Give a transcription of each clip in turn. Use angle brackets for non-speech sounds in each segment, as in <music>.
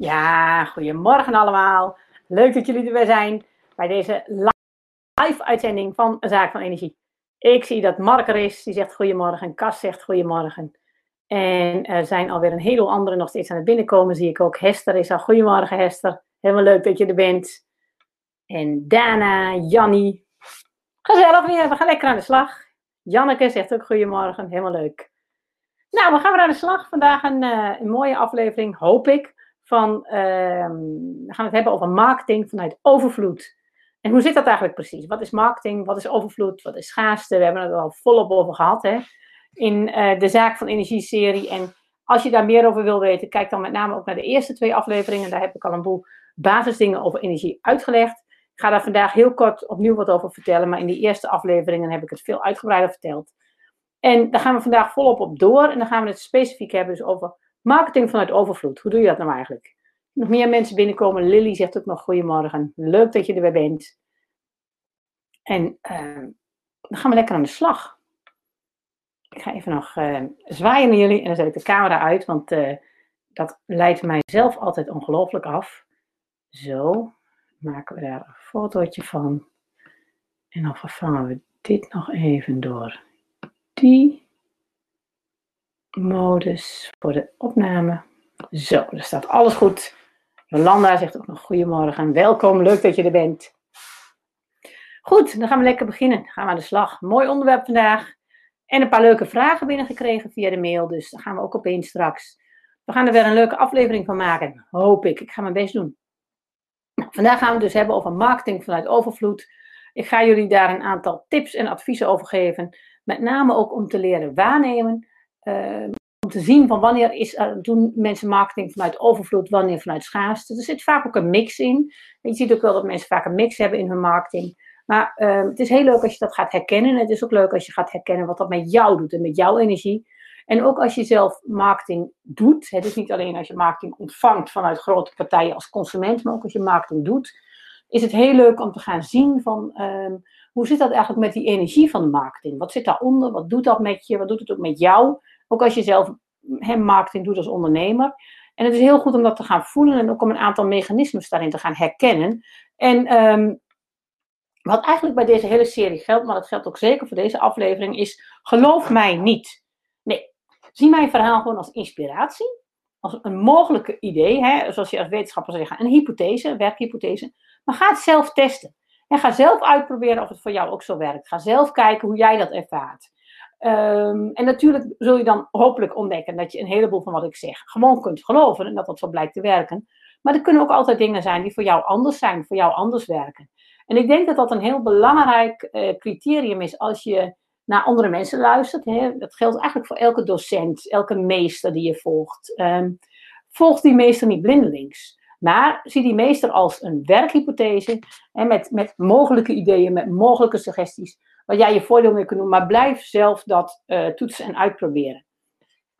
Ja, goedemorgen allemaal. Leuk dat jullie er weer zijn bij deze live uitzending van een Zaak van Energie. Ik zie dat Mark er is, die zegt goedemorgen. Cas zegt goedemorgen. En er zijn alweer een heleboel anderen nog steeds aan het binnenkomen, zie ik ook. Hester is al goedemorgen Hester. Helemaal leuk dat je er bent. En Dana, Jannie. Gezellig weer, we gaan lekker aan de slag. Janneke zegt ook goedemorgen, helemaal leuk. Nou, we gaan weer aan de slag. Vandaag een, uh, een mooie aflevering, hoop ik van, uh, we gaan het hebben over marketing vanuit overvloed. En hoe zit dat eigenlijk precies? Wat is marketing? Wat is overvloed? Wat is schaarste? We hebben het er al volop over gehad hè? in uh, de Zaak van Energie-serie. En als je daar meer over wil weten, kijk dan met name ook naar de eerste twee afleveringen. Daar heb ik al een boel basisdingen over energie uitgelegd. Ik ga daar vandaag heel kort opnieuw wat over vertellen, maar in die eerste afleveringen heb ik het veel uitgebreider verteld. En daar gaan we vandaag volop op door en dan gaan we het specifiek hebben dus over Marketing vanuit overvloed. Hoe doe je dat nou eigenlijk? Nog meer mensen binnenkomen. Lily zegt ook nog goedemorgen. Leuk dat je er weer bent. En uh, dan gaan we lekker aan de slag. Ik ga even nog uh, zwaaien naar jullie en dan zet ik de camera uit, want uh, dat leidt mijzelf altijd ongelooflijk af. Zo, maken we daar een fotootje van. En dan vervangen we dit nog even door die modus voor de opname. Zo, er staat alles goed. Jolanda zegt ook nog goedemorgen. Welkom, leuk dat je er bent. Goed, dan gaan we lekker beginnen. Gaan we aan de slag. Mooi onderwerp vandaag. En een paar leuke vragen binnengekregen via de mail. Dus daar gaan we ook op straks. We gaan er weer een leuke aflevering van maken. Hoop ik. Ik ga mijn best doen. Vandaag gaan we het dus hebben over marketing vanuit overvloed. Ik ga jullie daar een aantal tips en adviezen over geven. Met name ook om te leren waarnemen om te zien van wanneer is, doen mensen marketing vanuit overvloed, wanneer vanuit schaarste. Er zit vaak ook een mix in. Je ziet ook wel dat mensen vaak een mix hebben in hun marketing. Maar uh, het is heel leuk als je dat gaat herkennen. Het is ook leuk als je gaat herkennen wat dat met jou doet en met jouw energie. En ook als je zelf marketing doet. Het is niet alleen als je marketing ontvangt vanuit grote partijen als consument, maar ook als je marketing doet. Is het heel leuk om te gaan zien van um, hoe zit dat eigenlijk met die energie van de marketing? Wat zit daaronder? Wat doet dat met je? Wat doet het ook met jou? Ook als je zelf hem marketing doet als ondernemer. En het is heel goed om dat te gaan voelen en ook om een aantal mechanismes daarin te gaan herkennen. En um, wat eigenlijk bij deze hele serie geldt, maar dat geldt ook zeker voor deze aflevering, is geloof mij niet. Nee, zie mijn verhaal gewoon als inspiratie, als een mogelijke idee, hè, zoals je als wetenschapper zegt, een hypothese, werkhypothese. Maar ga het zelf testen. En ga zelf uitproberen of het voor jou ook zo werkt. Ga zelf kijken hoe jij dat ervaart. Um, en natuurlijk zul je dan hopelijk ontdekken dat je een heleboel van wat ik zeg gewoon kunt geloven en dat dat zo blijkt te werken. Maar er kunnen ook altijd dingen zijn die voor jou anders zijn, voor jou anders werken. En ik denk dat dat een heel belangrijk uh, criterium is als je naar andere mensen luistert. Hè. Dat geldt eigenlijk voor elke docent, elke meester die je volgt. Um, volg die meester niet blindelings. Maar zie die meester als een werkhypothese en met, met mogelijke ideeën, met mogelijke suggesties waar jij je voordeel mee kunt doen, maar blijf zelf dat uh, toetsen en uitproberen.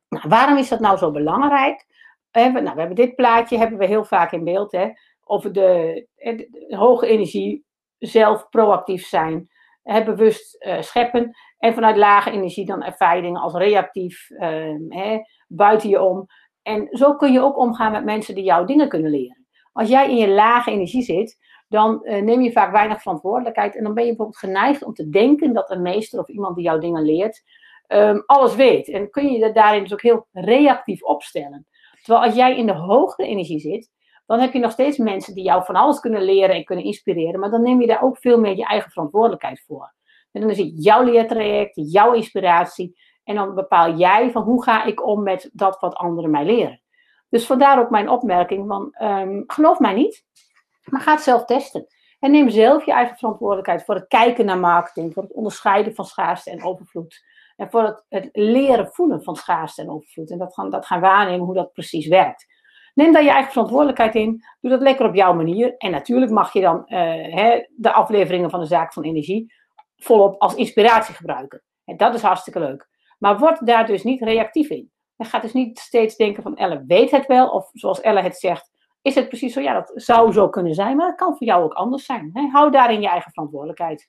Nou, waarom is dat nou zo belangrijk? Eh, nou, we hebben dit plaatje hebben we heel vaak in beeld, hè, over de, de, hoge energie, zelf proactief zijn, hè, bewust uh, scheppen en vanuit lage energie dan ervaringen als reactief, hè, buiten je om. En zo kun je ook omgaan met mensen die jou dingen kunnen leren. Als jij in je lage energie zit, dan uh, neem je vaak weinig verantwoordelijkheid. En dan ben je bijvoorbeeld geneigd om te denken dat een meester of iemand die jou dingen leert, um, alles weet. En kun je je daarin dus ook heel reactief opstellen. Terwijl als jij in de hogere energie zit, dan heb je nog steeds mensen die jou van alles kunnen leren en kunnen inspireren. Maar dan neem je daar ook veel meer je eigen verantwoordelijkheid voor. En dan is het jouw leertraject, jouw inspiratie. En dan bepaal jij van hoe ga ik om met dat wat anderen mij leren. Dus vandaar ook mijn opmerking van um, geloof mij niet. Maar ga het zelf testen. En neem zelf je eigen verantwoordelijkheid voor het kijken naar marketing, voor het onderscheiden van schaarste en overvloed. En voor het, het leren voelen van schaarste en overvloed. En dat gaan, dat gaan waarnemen hoe dat precies werkt. Neem daar je eigen verantwoordelijkheid in. Doe dat lekker op jouw manier. En natuurlijk mag je dan uh, hè, de afleveringen van de zaak van energie volop als inspiratie gebruiken. En dat is hartstikke leuk. Maar word daar dus niet reactief in. En ga dus niet steeds denken van Elle weet het wel. Of zoals Elle het zegt, is het precies zo? Ja, dat zou zo kunnen zijn, maar het kan voor jou ook anders zijn. Hè? Hou daarin je eigen verantwoordelijkheid.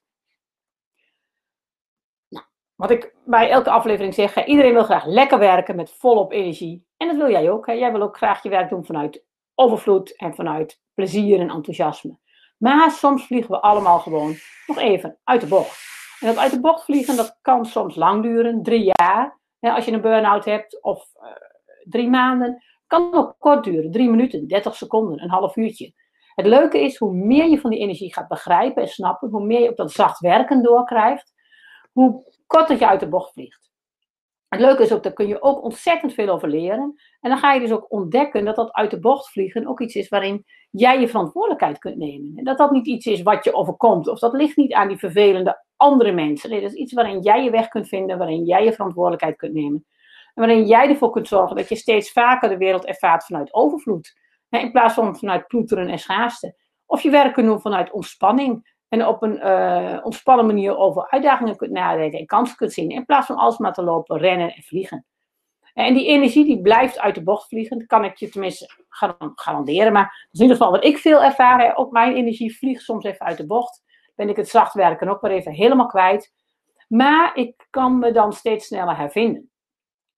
Nou, wat ik bij elke aflevering zeg, iedereen wil graag lekker werken met volop energie. En dat wil jij ook. Hè? Jij wil ook graag je werk doen vanuit overvloed en vanuit plezier en enthousiasme. Maar soms vliegen we allemaal gewoon nog even uit de bocht. En dat uit de bocht vliegen, dat kan soms lang duren, drie jaar. als je een burn-out hebt, of uh, drie maanden. Kan ook kort duren, drie minuten, 30 seconden, een half uurtje. Het leuke is, hoe meer je van die energie gaat begrijpen en snappen, hoe meer je op dat zacht werken doorkrijgt, hoe korter je uit de bocht vliegt. Het leuke is ook, daar kun je ook ontzettend veel over leren. En dan ga je dus ook ontdekken dat dat uit de bocht vliegen ook iets is waarin jij je verantwoordelijkheid kunt nemen. En dat dat niet iets is wat je overkomt. Of dat ligt niet aan die vervelende andere mensen. Nee, dat is iets waarin jij je weg kunt vinden, waarin jij je verantwoordelijkheid kunt nemen. Waarin jij ervoor kunt zorgen dat je steeds vaker de wereld ervaart vanuit overvloed. In plaats van vanuit ploeteren en schaarste. Of je werk kunt doen vanuit ontspanning. En op een uh, ontspannen manier over uitdagingen kunt nadenken en kansen kunt zien. In plaats van alsmaar te lopen, rennen en vliegen. En die energie die blijft uit de bocht vliegen. Kan ik je tenminste garanderen. Maar in ieder geval wat ik veel ervaar. Ook mijn energie vliegt soms even uit de bocht. Ben ik het zacht werken ook weer even helemaal kwijt. Maar ik kan me dan steeds sneller hervinden.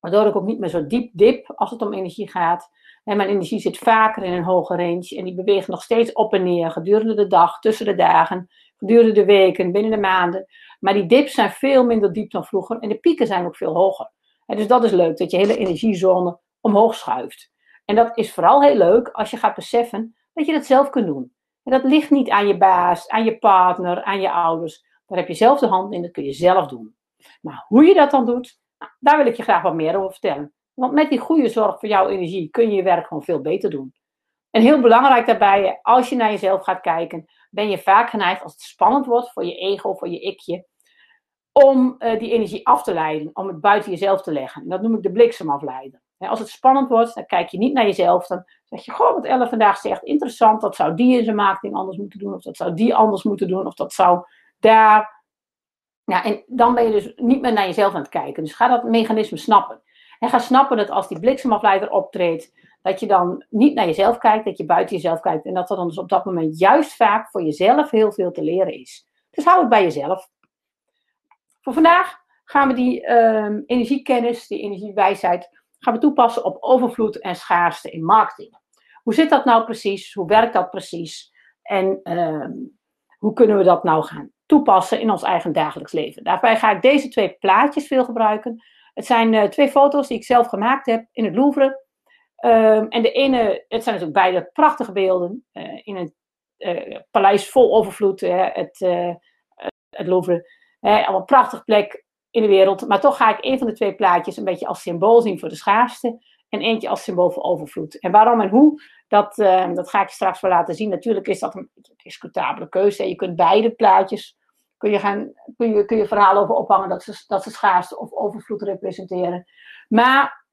Waardoor ik ook niet meer zo diep dip als het om energie gaat. En mijn energie zit vaker in een hoge range. En die beweegt nog steeds op en neer gedurende de dag, tussen de dagen gedurende de weken, binnen de maanden. Maar die dips zijn veel minder diep dan vroeger en de pieken zijn ook veel hoger. Dus dat is leuk, dat je hele energiezone omhoog schuift. En dat is vooral heel leuk als je gaat beseffen dat je dat zelf kunt doen. En dat ligt niet aan je baas, aan je partner, aan je ouders. Daar heb je zelf de hand in, dat kun je zelf doen. Maar hoe je dat dan doet, daar wil ik je graag wat meer over vertellen. Want met die goede zorg voor jouw energie kun je je werk gewoon veel beter doen. En heel belangrijk daarbij, als je naar jezelf gaat kijken, ben je vaak geneigd, als het spannend wordt voor je ego, voor je ikje, om uh, die energie af te leiden, om het buiten jezelf te leggen. En dat noem ik de bliksemafleider. als het spannend wordt, dan kijk je niet naar jezelf, dan zeg je, goh, wat Elle vandaag zegt, interessant, dat zou die in zijn marketing anders moeten doen, of dat zou die anders moeten doen, of dat zou daar. Ja, en dan ben je dus niet meer naar jezelf aan het kijken. Dus ga dat mechanisme snappen. En ga snappen dat als die bliksemafleider optreedt, dat je dan niet naar jezelf kijkt, dat je buiten jezelf kijkt. En dat er dan dus op dat moment juist vaak voor jezelf heel veel te leren is. Dus hou het bij jezelf. Voor vandaag gaan we die uh, energiekennis, die energiewijsheid, gaan we toepassen op overvloed en schaarste in marketing. Hoe zit dat nou precies? Hoe werkt dat precies? En uh, hoe kunnen we dat nou gaan toepassen in ons eigen dagelijks leven? Daarbij ga ik deze twee plaatjes veel gebruiken. Het zijn uh, twee foto's die ik zelf gemaakt heb in het Louvre. Um, en de ene, het zijn natuurlijk beide prachtige beelden uh, in een uh, paleis vol overvloed, het, uh, het Louvre. allemaal een prachtige plek in de wereld. Maar toch ga ik een van de twee plaatjes een beetje als symbool zien voor de schaarste. En eentje als symbool voor overvloed. En waarom en hoe, dat, ehm, dat ga ik je straks wel laten zien. Natuurlijk is dat een discutabele keuze. Je kunt beide plaatjes, kun je, gaan, kun je, kun je verhalen over ophangen dat ze, dat ze schaarste of overvloed representeren. Maar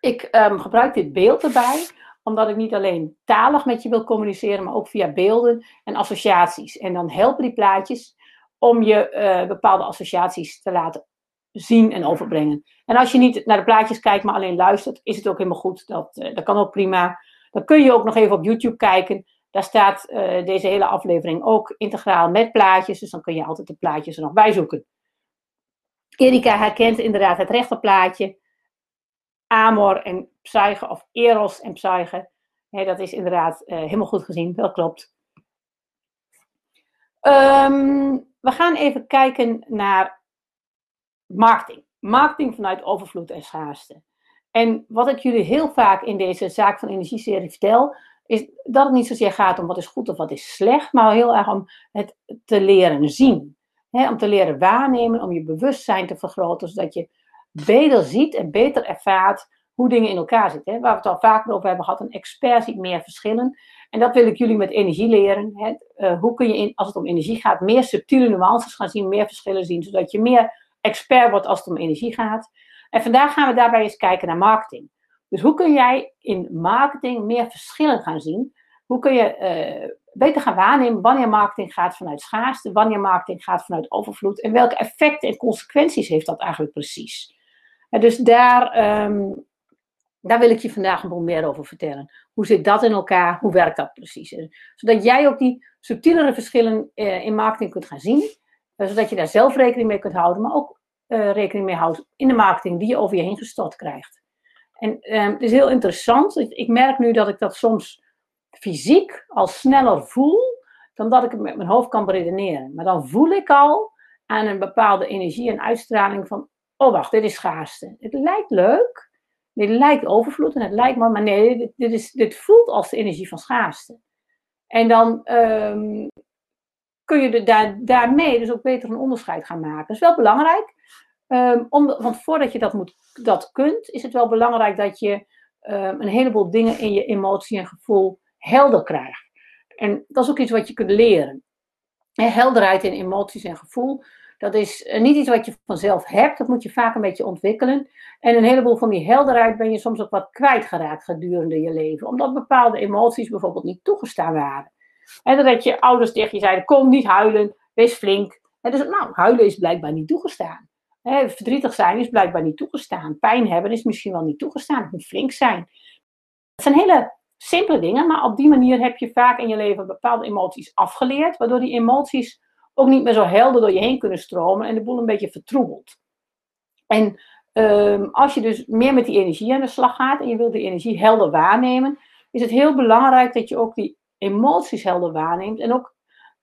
ik um, gebruik dit beeld erbij, omdat ik niet alleen talig met je wil communiceren, maar ook via beelden en associaties. En dan helpen die plaatjes om je uh, bepaalde associaties te laten zien en overbrengen. En als je niet naar de plaatjes kijkt, maar alleen luistert, is het ook helemaal goed. Dat, uh, dat kan ook prima. Dan kun je ook nog even op YouTube kijken. Daar staat uh, deze hele aflevering ook integraal met plaatjes. Dus dan kun je altijd de plaatjes er nog bij zoeken. Erika herkent inderdaad het rechterplaatje. Amor en Psyche, of Eros en Psyche. dat is inderdaad uh, helemaal goed gezien, dat klopt. Um, we gaan even kijken naar marketing. Marketing vanuit overvloed en schaarste. En wat ik jullie heel vaak in deze zaak van energieserie vertel, is dat het niet zozeer gaat om wat is goed of wat is slecht, maar heel erg om het te leren zien. om te leren waarnemen, om je bewustzijn te vergroten, zodat je beter ziet en beter ervaart hoe dingen in elkaar zitten. Waar we het al vaker over hebben gehad, een expert ziet meer verschillen. En dat wil ik jullie met energie leren. Uh, hoe kun je, in, als het om energie gaat, meer subtiele nuances gaan zien, meer verschillen zien, zodat je meer expert wordt als het om energie gaat. En vandaag gaan we daarbij eens kijken naar marketing. Dus hoe kun jij in marketing meer verschillen gaan zien? Hoe kun je uh, beter gaan waarnemen wanneer marketing gaat vanuit schaarste, wanneer marketing gaat vanuit overvloed en welke effecten en consequenties heeft dat eigenlijk precies? dus daar, um, daar wil ik je vandaag een boel meer over vertellen. Hoe zit dat in elkaar? Hoe werkt dat precies? Zodat jij ook die subtielere verschillen uh, in marketing kunt gaan zien. Uh, zodat je daar zelf rekening mee kunt houden, maar ook rekening mee houdt in de marketing die je over je heen gestort krijgt. En ehm, het is heel interessant. Ik merk nu dat ik dat soms fysiek al sneller voel dan dat ik het met mijn hoofd kan redeneren. Maar dan voel ik al aan een bepaalde energie en uitstraling van, oh wacht, dit is schaarste. Het lijkt leuk, dit lijkt overvloed en het lijkt maar, maar nee, dit, dit, is, dit voelt als de energie van schaarste. En dan um, kun je daar, daarmee dus ook beter een onderscheid gaan maken. Dat is wel belangrijk, um, om, want voordat je dat, moet, dat kunt, is het wel belangrijk dat je um, een heleboel dingen in je emotie en gevoel helder krijgt. En dat is ook iets wat je kunt leren. En helderheid in emoties en gevoel, dat is eh, niet iets wat je vanzelf hebt, dat moet je vaak een beetje ontwikkelen. En een heleboel van die helderheid ben je soms ook wat kwijtgeraakt gedurende je leven, omdat bepaalde emoties bijvoorbeeld niet toegestaan waren. En dat je ouders tegen je zeiden: kom niet huilen, wees flink. En dus, nou, huilen is blijkbaar niet toegestaan. Verdrietig zijn is blijkbaar niet toegestaan. Pijn hebben is misschien wel niet toegestaan. Het moet flink zijn. Het zijn hele simpele dingen, maar op die manier heb je vaak in je leven bepaalde emoties afgeleerd, waardoor die emoties ook niet meer zo helder door je heen kunnen stromen en de boel een beetje vertroebelt. En um, als je dus meer met die energie aan de slag gaat en je wilt die energie helder waarnemen, is het heel belangrijk dat je ook die emoties helder waarneemt en ook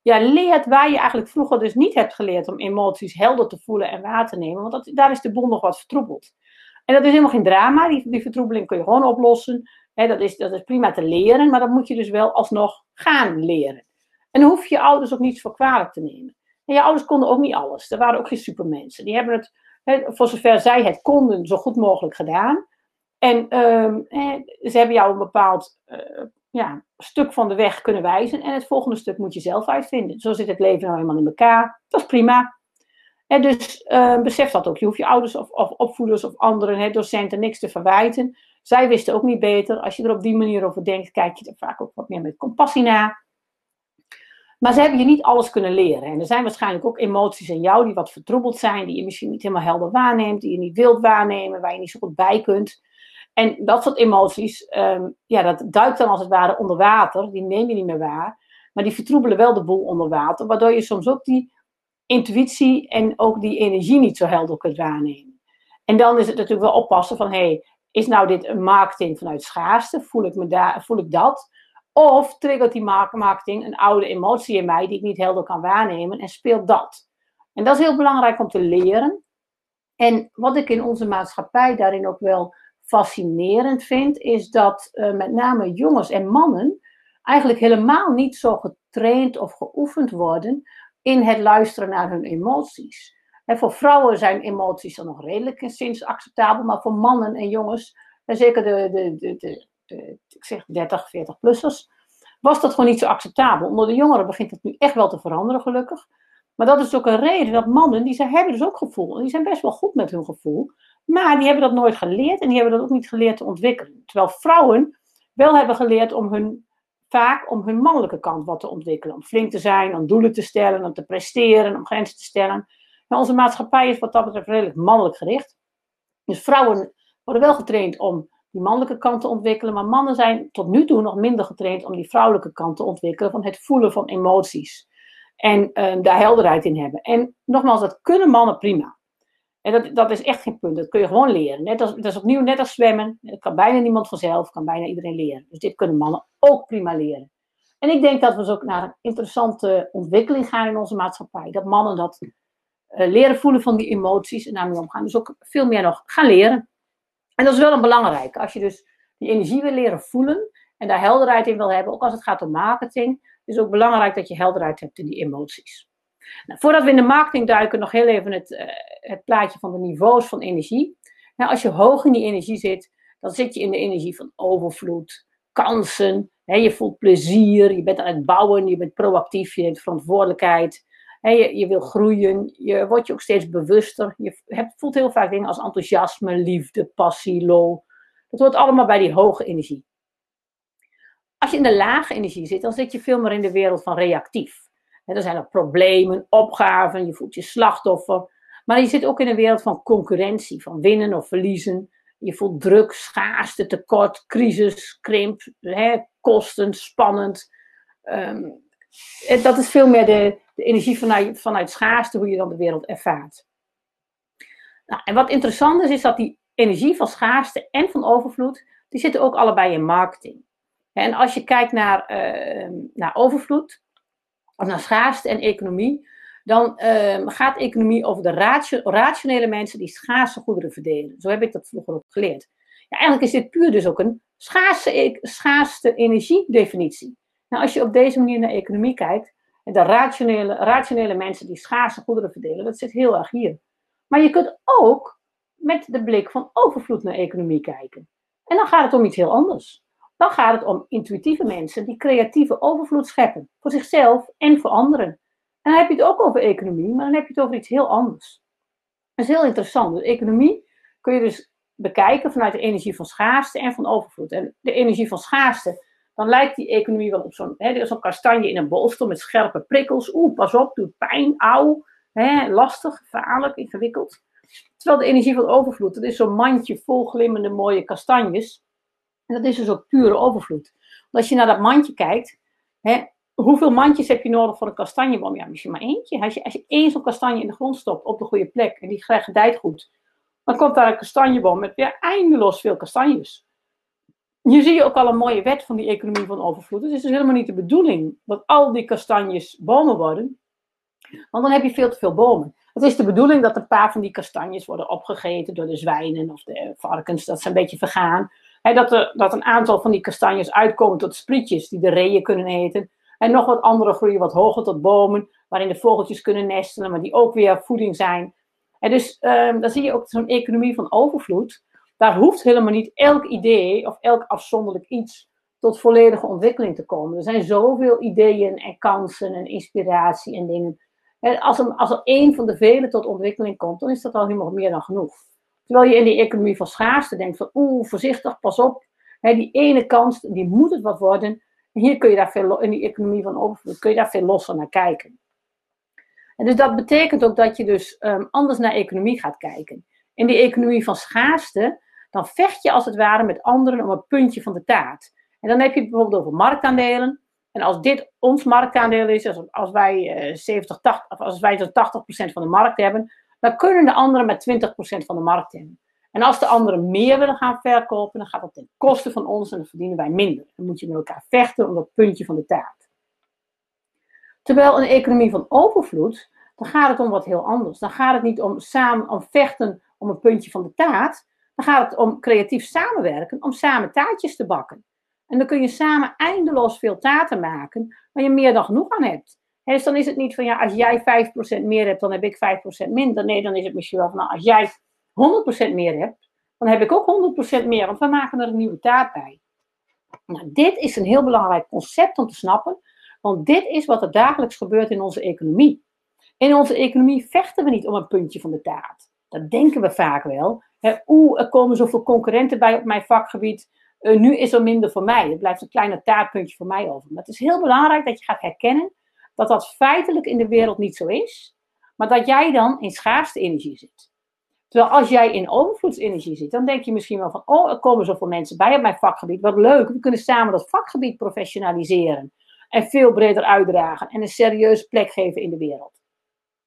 ja, leert waar je eigenlijk vroeger dus niet hebt geleerd om emoties helder te voelen en waar te nemen, want dat, daar is de boel nog wat vertroebeld. En dat is helemaal geen drama, die, die vertroebeling kun je gewoon oplossen dat, is, dat is prima te leren, maar dat moet je dus wel alsnog gaan leren. En dan hoef je ouders ook niets voor kwalijk te nemen. En je ouders konden ook niet alles. Er waren ook geen supermensen. Die hebben het, voor zover zij het konden, zo goed mogelijk gedaan. En ehm, ze hebben jou een bepaald uh, ja, stuk van de weg kunnen wijzen. En het volgende stuk moet je zelf uitvinden. Zo zit het leven nou eenmaal in elkaar. Dat is prima. En dus uh, besef dat ook. Je hoeft je ouders of, of opvoeders of anderen, docenten, niks te verwijten. Zij wisten ook niet beter. Als je er op die manier over denkt, kijk je er vaak ook wat meer met compassie naar. Maar ze hebben je niet alles kunnen leren. En er zijn waarschijnlijk ook emoties in jou die wat vertroebeld zijn, die je misschien niet helemaal helder waarneemt, die je niet wilt waarnemen, waar je niet zo goed bij kunt. En dat soort emoties, ehm, ja, dat duikt dan als het ware onder water, die neem je niet meer waar. Maar die vertroebelen wel de boel onder water, waardoor je soms ook die intuïtie en ook die energie niet zo helder kunt waarnemen. En dan is het natuurlijk wel oppassen van, hey, is nou dit een marketing vanuit schaarste? Voel ik, me daar, voel ik dat? Of triggert die marketing een oude emotie in mij die ik niet helder kan waarnemen en speelt dat? En dat is heel belangrijk om te leren. En wat ik in onze maatschappij daarin ook wel fascinerend vind, is dat uh, met name jongens en mannen eigenlijk helemaal niet zo getraind of geoefend worden in het luisteren naar hun emoties. En voor vrouwen zijn emoties dan nog redelijk sinds acceptabel, maar voor mannen en jongens, en zeker de, de, de, de, ik zeg 30, 40-plussers, was dat gewoon niet zo acceptabel. Onder de jongeren begint het nu echt wel te veranderen, gelukkig. Maar dat is ook een reden dat mannen, die zijn, hebben dus ook gevoel. En die zijn best wel goed met hun gevoel. Maar die hebben dat nooit geleerd en die hebben dat ook niet geleerd te ontwikkelen. Terwijl vrouwen wel hebben geleerd om hun, vaak om hun mannelijke kant wat te ontwikkelen. Om flink te zijn, om doelen te stellen, om te presteren, om grenzen te stellen. Maar onze maatschappij is wat dat betreft redelijk mannelijk gericht. Dus vrouwen worden wel getraind om die mannelijke kant te ontwikkelen, maar mannen zijn tot nu toe nog minder getraind om die vrouwelijke kant te ontwikkelen, van het voelen van emoties. En uh, daar helderheid in hebben. En nogmaals, dat kunnen mannen prima. En dat, dat is echt geen punt, dat kun je gewoon leren. Net als, dat is opnieuw net als zwemmen, dat kan bijna niemand vanzelf, kan bijna iedereen leren. Dus dit kunnen mannen ook prima leren. En ik denk dat we dus ook naar een interessante ontwikkeling gaan in onze maatschappij. Dat mannen dat uh, leren voelen van die emoties en daarmee omgaan. Dus ook veel meer nog gaan leren. En dat is wel een belangrijke. Als je dus die energie wil leren voelen en daar helderheid in wil hebben, ook als het gaat om marketing, is het ook belangrijk dat je helderheid hebt in die emoties. Nou, voordat we in de marketing duiken, nog heel even het, uh, het plaatje van de niveaus van energie. Nou, als je hoog in die energie zit, dan zit je in de energie van overvloed, kansen. Hè, je voelt plezier, je bent aan het bouwen, je bent proactief, je neemt verantwoordelijkheid je, je wil groeien, je wordt je ook steeds bewuster. Je hebt, voelt heel vaak dingen als enthousiasme, liefde, passie, lol. Dat hoort allemaal bij die hoge energie. Als je in de lage energie zit, dan zit je veel meer in de wereld van reactief. Er zijn er problemen, opgaven, je voelt je slachtoffer. Maar je zit ook in een wereld van concurrentie, van winnen of verliezen. Je voelt druk, schaarste, tekort, crisis, krimp, kosten, spannend. Um, dat is veel meer de, de energie vanuit, vanuit schaarste, hoe je dan de wereld ervaart. Nou, en wat interessant is, is dat die energie van schaarste en van overvloed, die zitten ook allebei in marketing. En als je kijkt naar, uh, naar overvloed, of naar schaarste en economie, dan uh, gaat economie over de rationele mensen die schaarse goederen verdelen. Zo heb ik dat vroeger ook geleerd. Ja, eigenlijk is dit puur dus ook een schaarste, e-, schaarste energiedefinitie. Nou, als je op deze manier naar economie kijkt, de rationele, rationele mensen die schaarse goederen verdelen, dat zit heel erg hier. Maar je kunt ook met de blik van overvloed naar economie kijken. En dan gaat het om iets heel anders. Dan gaat het om intuïtieve mensen die creatieve overvloed scheppen. Voor zichzelf en voor anderen. En dan heb je het ook over economie, maar dan heb je het over iets heel anders. Dat is heel interessant. De economie kun je dus bekijken vanuit de energie van schaarste en van overvloed. En de energie van schaarste, dan lijkt die economie wel op zo'n zo'n kastanje in een bolstel met scherpe prikkels. Oeh, pas op, doet pijn, auw, lastig, gevaarlijk, ingewikkeld. Terwijl de energie van overvloed, dat is zo'n mandje vol glimmende mooie kastanjes. En dat is dus ook pure overvloed. Want als je naar dat mandje kijkt, hè, hoeveel mandjes heb je nodig voor een kastanjeboom? Ja, misschien maar eentje. Als je, als je één zo'n kastanje in de grond stopt op de goede plek en die gedijt goed, dan komt daar een kastanjeboom met weer eindeloos veel kastanjes. Hier zie je ook al een mooie wet van die economie van overvloed. Het is dus helemaal niet de bedoeling dat al die kastanjes bomen worden, want dan heb je veel te veel bomen. Het is de bedoeling dat een paar van die kastanjes worden opgegeten door de zwijnen of de varkens, dat ze een beetje vergaan. Dat, er, dat een aantal van die kastanjes uitkomen tot sprietjes die de reeën kunnen eten. En nog wat andere groeien wat hoger tot bomen, waarin de vogeltjes kunnen nestelen, maar die ook weer voeding zijn. En dus um, dan zie je ook zo'n economie van overvloed. Daar hoeft helemaal niet elk idee of elk afzonderlijk iets tot volledige ontwikkeling te komen. Er zijn zoveel ideeën en kansen en inspiratie en dingen als, er, als er één van de vele tot ontwikkeling komt, dan is dat al helemaal meer dan genoeg. Terwijl je in die economie van schaarste denkt van oeh, voorzichtig, pas op. die ene kans, die moet het wat worden. En hier kun je daar veel, in die economie van overvloed, kun je daar veel losser naar kijken. En dus dat betekent ook dat je dus um, anders naar economie gaat kijken. In die economie van schaarste, dan vecht je als het ware met anderen om een puntje van de taart. En dan heb je het bijvoorbeeld over marktaandelen. En als dit ons marktaandeel is, als, als wij, uh, 70, 80, als wij tot 80% van de markt hebben, dan kunnen de anderen met 20% van de markt hebben. En als de anderen meer willen gaan verkopen, dan gaat dat ten koste van ons en dan verdienen wij minder. Dan moet je met elkaar vechten om dat puntje van de taart. Terwijl een economie van overvloed, dan gaat het om wat heel anders. Dan gaat het niet om samen om vechten om een puntje van de taart. Dan gaat het om creatief samenwerken, om samen taartjes te bakken. En dan kun je samen eindeloos veel taarten maken, waar je meer dan genoeg aan hebt. Dus dan is het niet van ja, als jij 5% meer hebt, dan heb ik 5% minder. Nee, dan is het misschien wel van nou, als jij 100% meer hebt, dan heb ik ook 100% meer, want we maken er een nieuwe taart bij. Nou, dit is een heel belangrijk concept om te snappen, want dit is wat er dagelijks gebeurt in onze economie. In onze economie vechten we niet om een puntje van de taart. Dat denken we vaak wel. Oeh, er komen zoveel concurrenten bij op mijn vakgebied. Uh, nu is er minder voor mij. Het blijft een kleine taartpuntje voor mij over. Maar het is heel belangrijk dat je gaat herkennen dat dat feitelijk in de wereld niet zo is, maar dat jij dan in schaarste energie zit. Terwijl als jij in overvloedsenergie zit, dan denk je misschien wel van, oh, er komen zoveel mensen bij op mijn vakgebied. Wat leuk, we kunnen samen dat vakgebied professionaliseren en veel breder uitdragen en een serieuze plek geven in de wereld.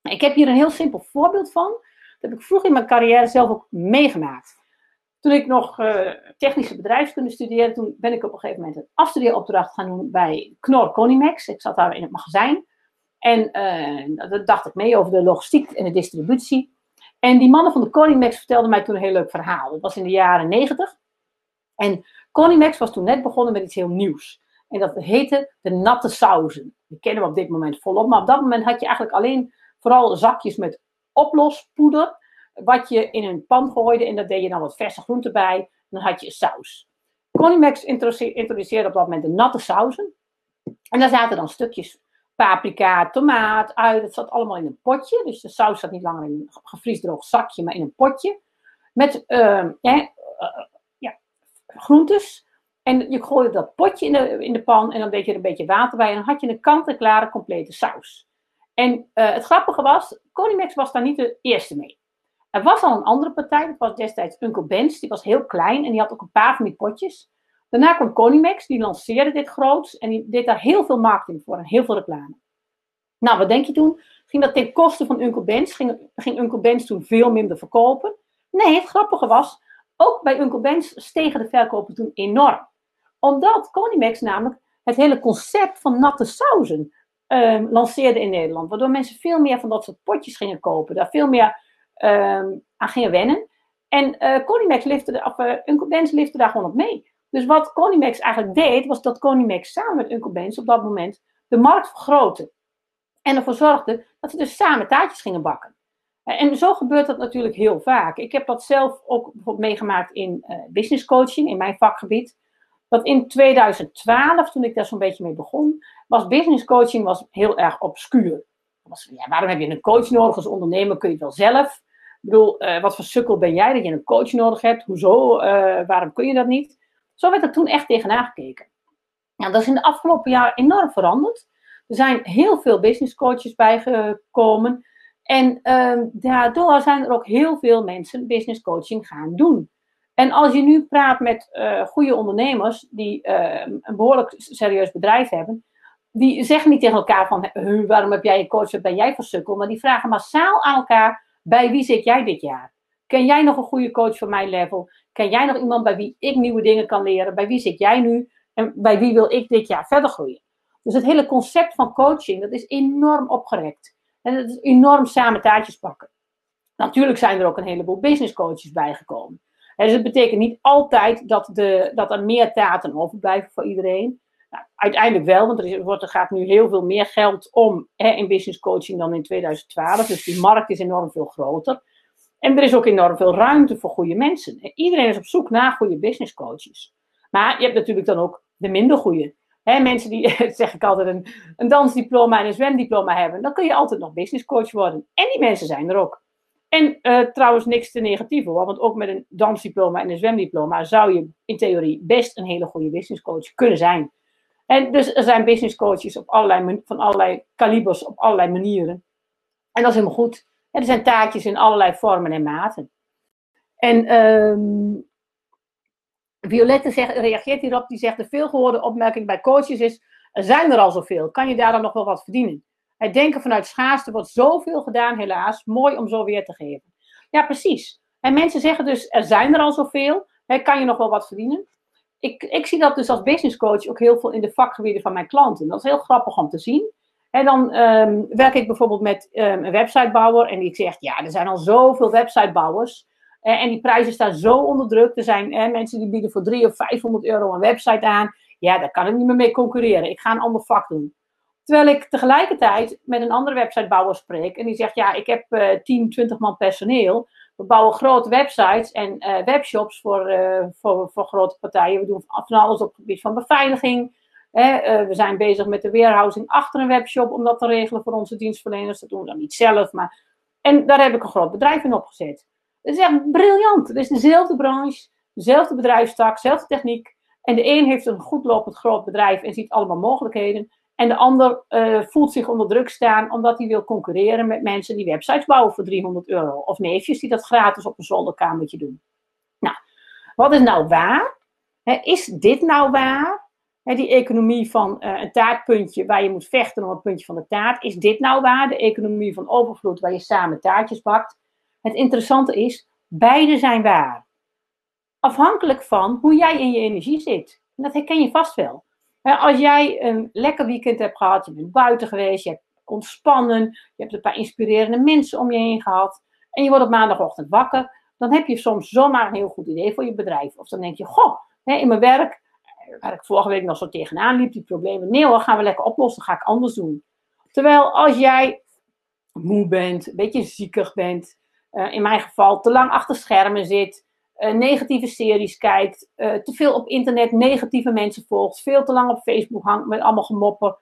Ik heb hier een heel simpel voorbeeld van. Dat heb ik vroeg in mijn carrière zelf ook meegemaakt. Toen ik nog uh, technische bedrijfskunde studeerde, toen ben ik op een gegeven moment een afstudeeropdracht gaan doen bij Knorr Conimax. Ik zat daar in het magazijn. En uh, dat dacht ik mee over de logistiek en de distributie. En die mannen van de Conimax vertelden mij toen een heel leuk verhaal. Dat was in de jaren negentig. En Conimax was toen net begonnen met iets heel nieuws. En dat heette de natte sauzen. Die kennen we op dit moment volop. Maar op dat moment had je eigenlijk alleen vooral zakjes met oplospoeder wat je in een pan gooide en daar deed je dan wat verse groenten bij. Dan had je saus. Conimax introduceerde op dat moment de natte sauzen. En daar zaten dan stukjes paprika, tomaat, ui. Dat zat allemaal in een potje. Dus de saus zat niet langer in een gevriesdroog zakje, maar in een potje. Met uh, ja, groentes. En je gooide dat potje in de, in de pan en dan deed je er een beetje water bij. En dan had je een kant-en-klare complete saus. En uh, het grappige was, Conimax was daar niet de eerste mee. Er was al een andere partij, dat was destijds Uncle Ben's. Die was heel klein en die had ook een paar van die potjes. Daarna kwam Conimax, die lanceerde dit groots en die deed daar heel veel marketing voor en heel veel reclame. Nou, wat denk je toen? Ging dat ten koste van Uncle Ben's? Ging, ging Uncle Ben's toen veel minder verkopen? Nee, het grappige was, ook bij Uncle Ben's stegen de verkopen toen enorm. Omdat Conimax namelijk het hele concept van natte sauzen um, lanceerde in Nederland. Waardoor mensen veel meer van dat soort potjes gingen kopen. Daar veel meer um, aan gingen wennen. En uh, Conimax lifte, of, uh, Uncle lifte daar gewoon op mee. Dus wat Conimax eigenlijk deed, was dat Conimax samen met Uncle op dat moment de markt vergrootte. En ervoor zorgde dat ze dus samen taartjes gingen bakken. En zo gebeurt dat natuurlijk heel vaak. Ik heb dat zelf ook meegemaakt in uh, business coaching, in mijn vakgebied. Dat in 2012, toen ik daar zo'n beetje mee begon, was business coaching was heel erg obscuur. Waarom heb je een coach nodig als ondernemer? Kun je het wel zelf? Ik bedoel, uh, wat voor sukkel ben jij dat je een coach nodig hebt? Hoezo? Uh, waarom kun je dat niet? Zo werd er toen echt tegenaan gekeken. Nou, dat is in de afgelopen jaren enorm veranderd. Er zijn heel veel business coaches bijgekomen. En uh, daardoor zijn er ook heel veel mensen business coaching gaan doen. En als je nu praat met uh, goede ondernemers die uh, een behoorlijk serieus bedrijf hebben, die zeggen niet tegen elkaar van waarom heb jij een coach, wat ben jij voor sukkel, maar die vragen massaal aan elkaar bij wie zit jij dit jaar? Ken jij nog een goede coach voor mijn level? Ken jij nog iemand bij wie ik nieuwe dingen kan leren? Bij wie zit jij nu? En bij wie wil ik dit jaar verder groeien? Dus het hele concept van coaching, dat is enorm opgerekt. En het is enorm samen taartjes pakken. Natuurlijk zijn er ook een heleboel business coaches bijgekomen. En dus het betekent niet altijd dat, de, dat er meer taarten overblijven voor iedereen. Nou, uiteindelijk wel, want er, wordt, er gaat nu heel veel meer geld om hè, in business coaching dan in 2012. Dus die markt is enorm veel groter. En er is ook enorm veel ruimte voor goede mensen. Iedereen is op zoek naar goede business coaches. Maar je hebt natuurlijk dan ook de minder goede. Hè, mensen die, <laughs> zeg ik altijd, een, een dansdiploma en een zwemdiploma hebben. Dan kun je altijd nog business coach worden. En die mensen zijn er ook. En uh, trouwens niks te negatief hoor, want ook met een dansdiploma en een zwemdiploma zou je in theorie best een hele goede business coach kunnen zijn. En dus er zijn business coaches op allerlei, van allerlei kalibers op allerlei manieren. En dat is helemaal goed. Er zijn taakjes in allerlei vormen en maten. En um, Violette zegt, reageert hierop, die zegt de veelgehoorde opmerking bij coaches is, er zijn er al zoveel, kan je daar dan nog wel wat verdienen? Het denken vanuit schaarste wordt zoveel gedaan, helaas. Mooi om zo weer te geven. Ja, precies. En mensen zeggen dus, er zijn er al zoveel. Hè, kan je nog wel wat verdienen? Ik, ik zie dat dus als business coach ook heel veel in de vakgebieden van mijn klanten. Dat is heel grappig om te zien. En dan um, werk ik bijvoorbeeld met um, een websitebouwer en die zegt, ja, er zijn al zoveel websitebouwers. En die prijzen staan zo onder druk. Er zijn mensen die bieden voor 300 of 500 euro een website aan. Ja, daar kan ik niet meer mee concurreren. Ik ga een ander vak doen. Terwijl ik tegelijkertijd met een andere websitebouwer spreek. En die zegt, ja, ik heb uh, 10, 20 man personeel. We bouwen grote websites en uh, webshops voor, uh, voor, voor grote partijen. We doen van alles op het gebied van beveiliging. Uh, we zijn bezig met de warehousing achter een webshop om dat te regelen voor onze dienstverleners. Dat doen we dan niet zelf. Maar... En daar heb ik een groot bedrijf in opgezet. Dat is echt briljant. Het is dezelfde branche, dezelfde bedrijfstak, dezelfde techniek. En de een heeft een goed lopend groot bedrijf en ziet allemaal mogelijkheden. En de ander uh, voelt zich onder druk staan omdat hij wil concurreren met mensen die websites bouwen voor 300 euro. Of neefjes die dat gratis op een zolderkamertje doen. Nou, wat is nou waar? Is dit nou waar? Die economie van uh, een taartpuntje waar je moet vechten om een puntje van de taart. Is dit nou waar? De economie van overvloed waar je samen taartjes bakt. Het interessante is, beide zijn waar. Afhankelijk van hoe jij in je energie zit. En dat herken je vast wel. Als jij een lekker weekend hebt gehad, je bent buiten geweest, je hebt ontspannen, je hebt een paar inspirerende mensen om je heen gehad en je wordt op maandagochtend wakker, dan heb je soms zomaar een heel goed idee voor je bedrijf. Of dan denk je, goh, in mijn werk, waar ik vorige week nog zo tegenaan liep, die problemen, nee hoor, gaan we lekker oplossen, ga ik anders doen. Terwijl als jij moe bent, een beetje ziekig bent, uh, in mijn geval te lang achter schermen zit, uh, negatieve series kijkt, uh, te veel op internet negatieve mensen volgt, veel te lang op Facebook hangt met allemaal gemoppen,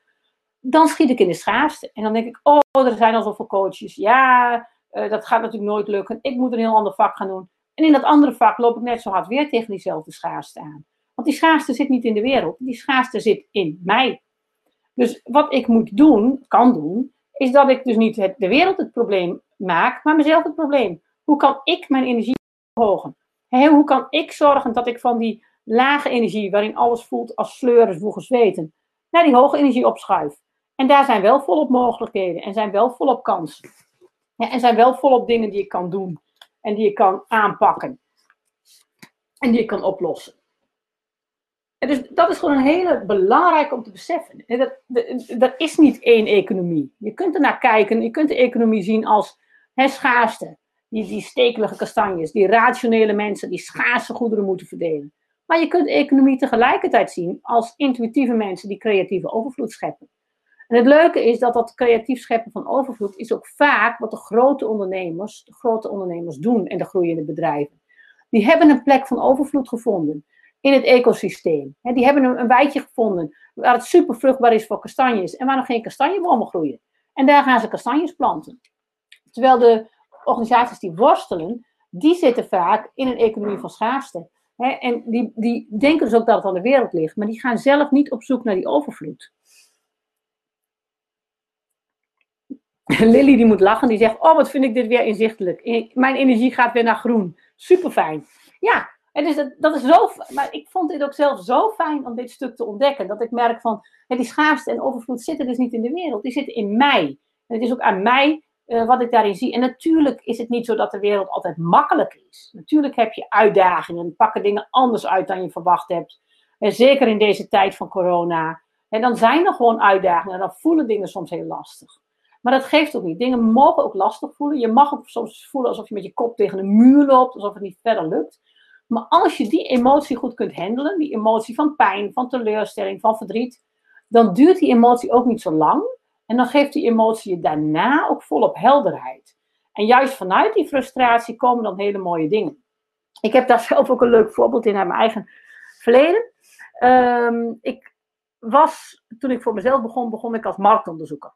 dan schiet ik in de schaarste. En dan denk ik, oh, er zijn al zoveel coaches. Ja, uh, dat gaat natuurlijk nooit lukken. Ik moet een heel ander vak gaan doen. En in dat andere vak loop ik net zo hard weer tegen diezelfde schaarste aan. Want die schaarste zit niet in de wereld, die schaarste zit in mij. Dus wat ik moet doen, kan doen, is dat ik dus niet de wereld het probleem maak, maar mezelf het probleem. Hoe kan ik mijn energie verhogen? Hoe kan ik zorgen dat ik van die lage energie, waarin alles voelt als sleuren, zwoegen, zweten, naar die hoge energie opschuif? En daar zijn wel volop mogelijkheden en zijn wel volop kansen. En zijn wel volop dingen die ik kan doen en die ik kan aanpakken en die ik kan oplossen. En dus dat is gewoon een hele belangrijke om te beseffen. Er is niet één economie. Je kunt er naar kijken, je kunt de economie zien als hè, schaarste. Die, die stekelige kastanjes, die rationele mensen die schaarse goederen moeten verdelen. Maar je kunt economie tegelijkertijd zien als intuïtieve mensen die creatieve overvloed scheppen. En het leuke is dat dat creatief scheppen van overvloed is ook vaak wat de grote ondernemers, de grote ondernemers doen en de groeiende bedrijven. Die hebben een plek van overvloed gevonden in het ecosysteem. Die hebben een, een gevonden waar het super vruchtbaar is voor kastanjes en waar nog geen kastanjebomen groeien. En daar gaan ze kastanjes planten. Terwijl de organisaties die worstelen, die zitten vaak in een economie van schaarste. En die, die denken dus ook dat het aan de wereld ligt, maar die gaan zelf niet op zoek naar die overvloed. <laughs> Lily die moet lachen, die zegt, oh wat vind ik dit weer inzichtelijk. Mijn energie gaat weer naar groen. Super fijn. Ja, en dus dat, dat is zo, maar ik vond dit ook zelf zo fijn om dit stuk te ontdekken. Dat ik merk van, hè, die schaarste en overvloed zitten dus niet in de wereld, die zitten in mij. En het is ook aan mij uh, wat ik daarin zie. En natuurlijk is het niet zo dat de wereld altijd makkelijk is. Natuurlijk heb je uitdagingen, pakken dingen anders uit dan je verwacht hebt. En zeker in deze tijd van corona. En dan zijn er gewoon uitdagingen en dan voelen dingen soms heel lastig. Maar dat geeft ook niet. Dingen mogen ook lastig voelen. Je mag ook soms voelen alsof je met je kop tegen een muur loopt, alsof het niet verder lukt. Maar als je die emotie goed kunt handelen, die emotie van pijn, van teleurstelling, van verdriet, dan duurt die emotie ook niet zo lang. En dan geeft die emotie je daarna ook volop helderheid. En juist vanuit die frustratie komen dan hele mooie dingen. Ik heb daar <laughs> zelf ook een leuk voorbeeld in uit mijn eigen verleden. Um, ik was, toen ik voor mezelf begon, begon ik als marktonderzoeker.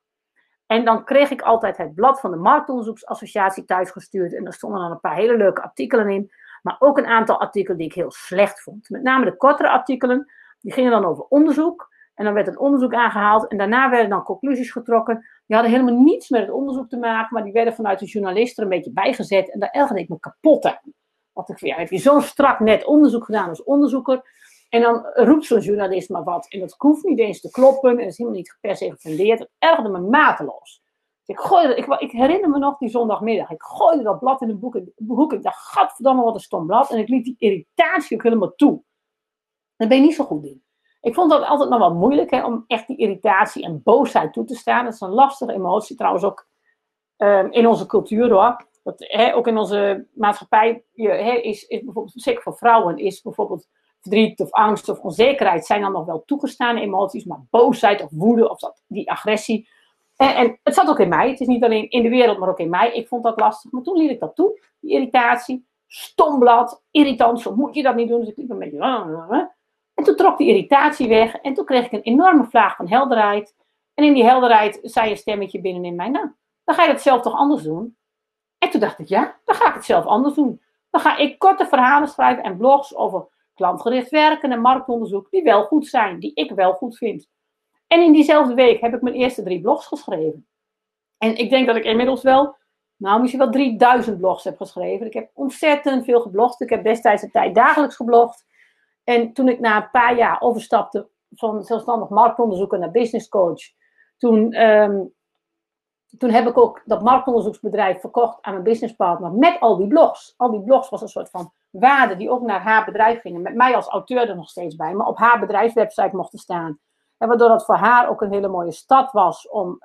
En dan kreeg ik altijd het blad van de Marktonderzoeksassociatie thuisgestuurd. En daar stonden dan een paar hele leuke artikelen in. Maar ook een aantal artikelen die ik heel slecht vond. Met name de kortere artikelen. Die gingen dan over onderzoek. En dan werd het onderzoek aangehaald. En daarna werden dan conclusies getrokken. Die hadden helemaal niets met het onderzoek te maken. Maar die werden vanuit de journalist er een beetje bijgezet. En daar ergerde ik me kapot aan. Ik ja, heb je zo'n strak net onderzoek gedaan als onderzoeker. En dan roept zo'n journalist maar wat. En dat hoeft niet eens te kloppen. En dat is helemaal niet per se gefundeerd. Het ergerde me mateloos. Ik, gooide, ik, ik, herinner me nog die zondagmiddag. Ik gooide dat blad in de boek. Ik dacht, gadverdamme, wat een stom blad. En ik liet die irritatie ook helemaal toe. Daar ben je niet zo goed in. Ik vond dat altijd nog wel moeilijk hè, om echt die irritatie en boosheid toe te staan. Dat is een lastige emotie, trouwens ook um, in onze cultuur hoor. Dat, hè, ook in onze maatschappij je, hè, is, is bijvoorbeeld, zeker voor vrouwen, is bijvoorbeeld verdriet of angst of onzekerheid zijn dan nog wel toegestane emoties, maar boosheid of woede of dat, die agressie. En, en, het zat ook in mij. Het is niet alleen in de wereld, maar ook in mij. Ik vond dat lastig. Maar toen liet ik dat toe. Die irritatie. Stomblad. Irritant. Zo moet je dat niet doen. Dus ik liep een beetje. En toen trok die irritatie weg. En toen kreeg ik een enorme vlaag van helderheid. En in die helderheid zei een stemmetje binnen in mij. Nou, dan ga je het zelf toch anders doen? En toen dacht ik, ja, dan ga ik het zelf anders doen. Dan ga ik korte verhalen schrijven en blogs over klantgericht werken en marktonderzoek. Die wel goed zijn. Die ik wel goed vind. En in diezelfde week heb ik mijn eerste drie blogs geschreven. En ik denk dat ik inmiddels wel, nou misschien wel 3000 blogs heb geschreven. Ik heb ontzettend veel geblogd. Ik heb destijds een tijd dagelijks geblogd. En toen ik na een paar jaar overstapte van zelfstandig marktonderzoeker naar business coach, toen, ehm, toen heb ik ook dat marktonderzoeksbedrijf verkocht aan mijn businesspartner met al die blogs. Al die blogs was een soort van waarde die ook naar haar bedrijf gingen. Met mij als auteur er nog steeds bij, maar op haar bedrijfswebsite mochten staan. En waardoor dat voor haar ook een hele mooie stad was om